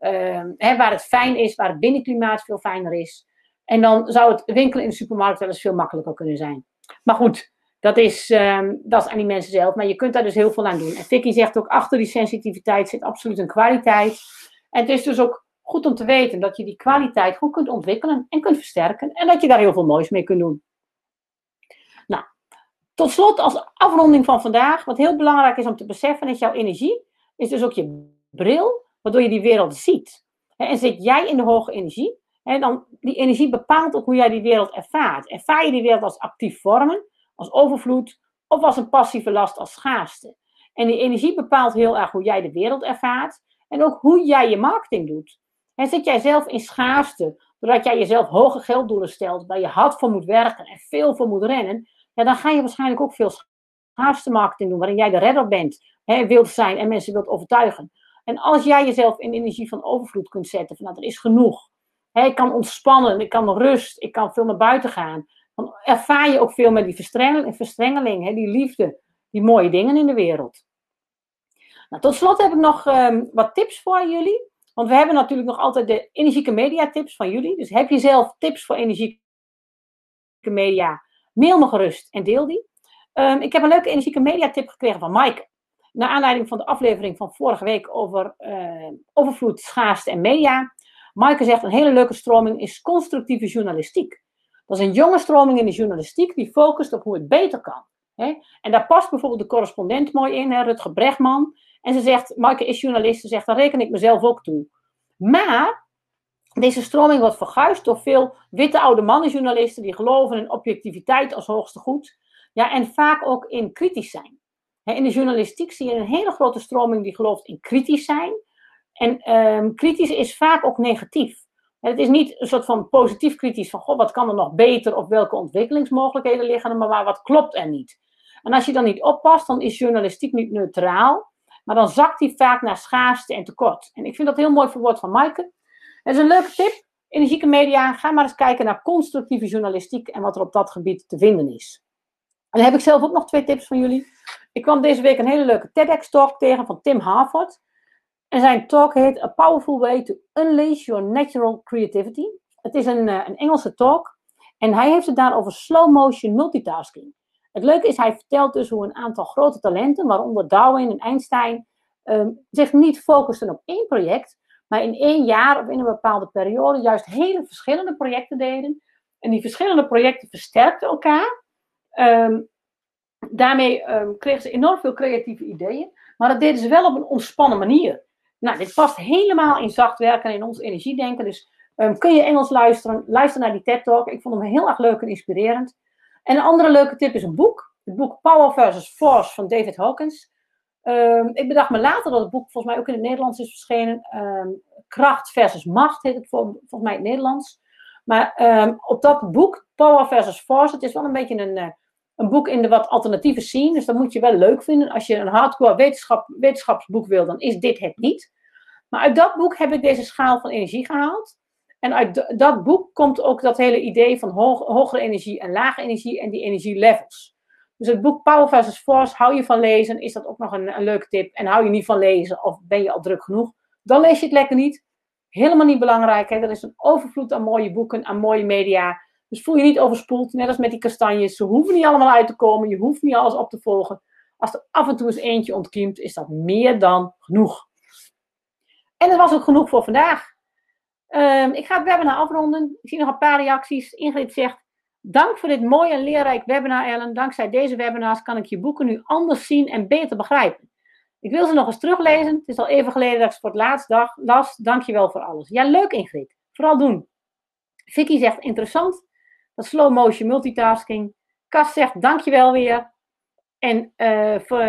Uh, hè, waar het fijn is, waar het binnenklimaat veel fijner is. En dan zou het winkelen in de supermarkt wel eens veel makkelijker kunnen zijn. Maar goed, dat is, um, dat is aan die mensen zelf. Maar je kunt daar dus heel veel aan doen. En Vicky zegt ook, achter die sensitiviteit zit absoluut een kwaliteit. En het is dus ook goed om te weten dat je die kwaliteit goed kunt ontwikkelen en kunt versterken. En dat je daar heel veel moois mee kunt doen. Tot slot als afronding van vandaag. Wat heel belangrijk is om te beseffen is jouw energie. Is dus ook je bril, waardoor je die wereld ziet. En zit jij in de hoge energie, dan die energie bepaalt ook hoe jij die wereld ervaart. Ervaar je die wereld als actief vormen, als overvloed of als een passieve last als schaarste. En die energie bepaalt heel erg hoe jij de wereld ervaart en ook hoe jij je marketing doet. En zit jij zelf in schaarste, doordat jij jezelf hoge gelddoelen stelt, waar je hard voor moet werken en veel voor moet rennen, ja, dan ga je waarschijnlijk ook veel schaarste marketing doen, waarin jij de redder bent, hè, wilt zijn en mensen wilt overtuigen. En als jij jezelf in energie van overvloed kunt zetten, van nou, er is genoeg. Hè, ik kan ontspannen, ik kan rust, ik kan veel naar buiten gaan dan ervaar je ook veel meer die verstrengeling, verstrengeling hè, die liefde, die mooie dingen in de wereld. Nou, tot slot heb ik nog um, wat tips voor jullie. Want we hebben natuurlijk nog altijd de energieke media tips van jullie. Dus heb je zelf tips voor energieke media, mail me gerust en deel die. Um, ik heb een leuke energieke media tip gekregen van Mike. Naar aanleiding van de aflevering van vorige week over uh, overvloed, schaarste en media. Maaike zegt een hele leuke stroming is constructieve journalistiek. Dat is een jonge stroming in de journalistiek die focust op hoe het beter kan. Hè? En daar past bijvoorbeeld de correspondent mooi in, hè, Rutger Bregman. En ze zegt, Maaike is journalist, ze zegt, daar reken ik mezelf ook toe. Maar deze stroming wordt verguisd door veel witte oude mannenjournalisten die geloven in objectiviteit als hoogste goed. Ja, en vaak ook in kritisch zijn. In de journalistiek zie je een hele grote stroming die gelooft in kritisch zijn. En um, kritisch is vaak ook negatief. Het is niet een soort van positief kritisch van, goh, wat kan er nog beter of welke ontwikkelingsmogelijkheden liggen er, maar wat klopt er niet. En als je dan niet oppast, dan is journalistiek niet neutraal, maar dan zakt die vaak naar schaarste en tekort. En ik vind dat heel mooi verwoord van Maaike. Het is een leuke tip. Energieke media, ga maar eens kijken naar constructieve journalistiek en wat er op dat gebied te vinden is. En dan heb ik zelf ook nog twee tips van jullie. Ik kwam deze week een hele leuke TEDx-talk tegen van Tim Harford. En zijn talk heet A Powerful Way to Unleash Your Natural Creativity. Het is een, eh, een Engelse talk. En hij heeft het daar over slow motion multitasking. Het leuke is, hij vertelt dus hoe een aantal grote talenten, waaronder Darwin en Einstein, ehm, zich niet focusten op één project, maar in één jaar of in een bepaalde periode juist hele verschillende projecten deden. En die verschillende projecten versterkten elkaar. Um, daarmee um, kregen ze enorm veel creatieve ideeën, maar dat deden ze wel op een ontspannen manier. Nou, dit past helemaal in zacht werken en in ons energiedenken. Dus um, kun je Engels luisteren? Luister naar die TED Talk. Ik vond hem heel erg leuk en inspirerend. En een andere leuke tip is een boek. Het boek Power versus Force van David Hawkins. Um, ik bedacht me later dat het boek volgens mij ook in het Nederlands is verschenen. Um, Kracht versus Macht heet het volgens mij in het Nederlands. Maar op dat boek, Power versus Force, het is wel een beetje een, uh, een boek in de wat alternatieve scene. Dus dat moet je wel leuk vinden. Als je een hardcore wetenschap, wetenschapsboek wil, dan is dit het niet. Maar uit dat boek heb ik deze schaal van energie gehaald. En uit dat boek komt ook dat hele idee van hogere energie en lage energie en die energielevels. Dus het boek Power versus Force, hou je van lezen, is dat ook nog een, leuke tip. En hou je niet van lezen of ben je al druk genoeg, dan lees je het lekker niet. Helemaal niet belangrijk. Hè? Er is een overvloed aan mooie boeken, aan mooie media. Dus voel je niet overspoeld, net als met die kastanjes. Ze hoeven niet allemaal uit te komen, je hoeft niet alles op te volgen. Als er af en toe eens eentje ontkiemt, is dat meer dan genoeg. En dat was ook genoeg voor vandaag. Um, ik ga het webinar afronden. Ik zie nog een paar reacties. Ingrid zegt, dank voor dit mooie en leerrijk webinar Ellen. Dankzij deze webinars kan ik je boeken nu anders zien en beter begrijpen. Ik wil ze nog eens teruglezen. Het is al even geleden dat ik ze voor het laatst dag las. Dank je wel voor alles. Ja, leuk Ingrid. Vooral doen. Vicky zegt, interessant. Dat slow motion multitasking. Kas zegt, dank je wel weer. En uh, voor,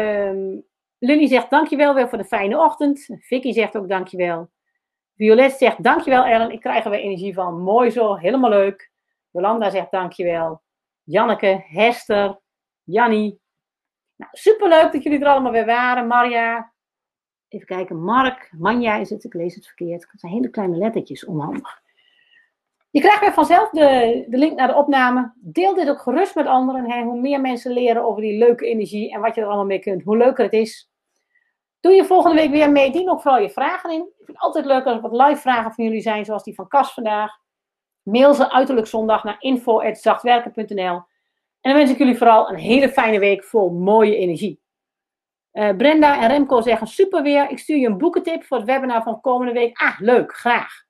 Lily zegt dankjewel weer voor de fijne ochtend. Vicky zegt ook dankjewel. Violet zegt dankjewel Ellen, ik krijg er weer energie van. Mooi zo, helemaal leuk. Jolanda zegt dankjewel. Janneke, Hester, Jannie. Nou, superleuk dat jullie er allemaal weer waren. Maria, even kijken, Mark, Manja is het, ik lees het verkeerd. Het zijn hele kleine lettertjes, onhandig. Je krijgt weer vanzelf de, de link naar de opname. Deel dit ook gerust met anderen. Hè. Hoe meer mensen leren over die leuke energie en wat je er allemaal mee kunt, hoe leuker het is. Doe je volgende week weer mee. Dien ook vooral je vragen in. Ik vind het altijd leuk als er wat live vragen van jullie zijn, zoals die van Cas vandaag. Mail ze uiterlijk zondag naar info.zachtwerken.nl. En dan wens ik jullie vooral een hele fijne week vol mooie energie. Uh, Brenda en Remco zeggen super weer. Ik stuur je een boekentip voor het webinar van komende week. Ah, leuk, graag.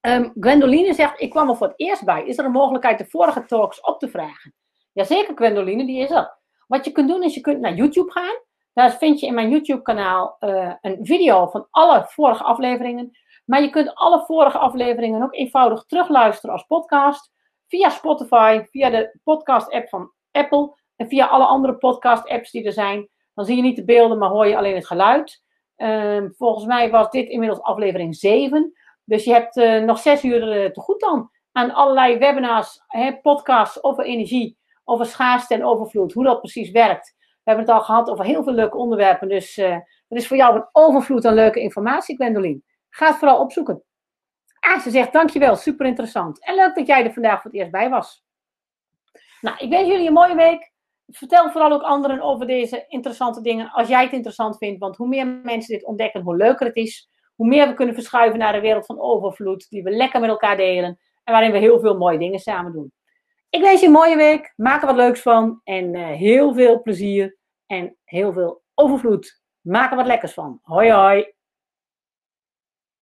Um, Gwendoline zegt, ik kwam er voor het eerst bij. Is er een mogelijkheid de vorige talks op te vragen? Jazeker, Gwendoline, die is er. Wat je kunt doen is, je kunt naar YouTube gaan. Daar vind je in mijn YouTube-kanaal uh, een video van alle vorige afleveringen. Maar je kunt alle vorige afleveringen ook eenvoudig terugluisteren als podcast. Via Spotify, via de podcast-app van Apple. En via alle andere podcast-apps die er zijn. Dan zie je niet de beelden, maar hoor je alleen het geluid. Uh, volgens mij was dit inmiddels aflevering 7. Dus je hebt uh, nog zes uur uh, te goed dan aan allerlei webinars, hè, podcasts over energie, over schaarste en overvloed, hoe dat precies werkt. We hebben het al gehad over heel veel leuke onderwerpen, dus uh, er is voor jou een overvloed aan leuke informatie, Gwendoline. Ga het vooral opzoeken. Ah, ze zegt dankjewel, super interessant. En leuk dat jij er vandaag voor het eerst bij was. Nou, ik wens jullie een mooie week. Vertel vooral ook anderen over deze interessante dingen als jij het interessant vindt. Want hoe meer mensen dit ontdekken, hoe leuker het is hoe meer we kunnen verschuiven naar de wereld van overvloed, die we lekker met elkaar delen en waarin we heel veel mooie dingen samen doen. Ik wens je een mooie week, maak er wat leuks van en uh, heel veel plezier en heel veel overvloed. Maak er wat lekkers van. Hoi hoi!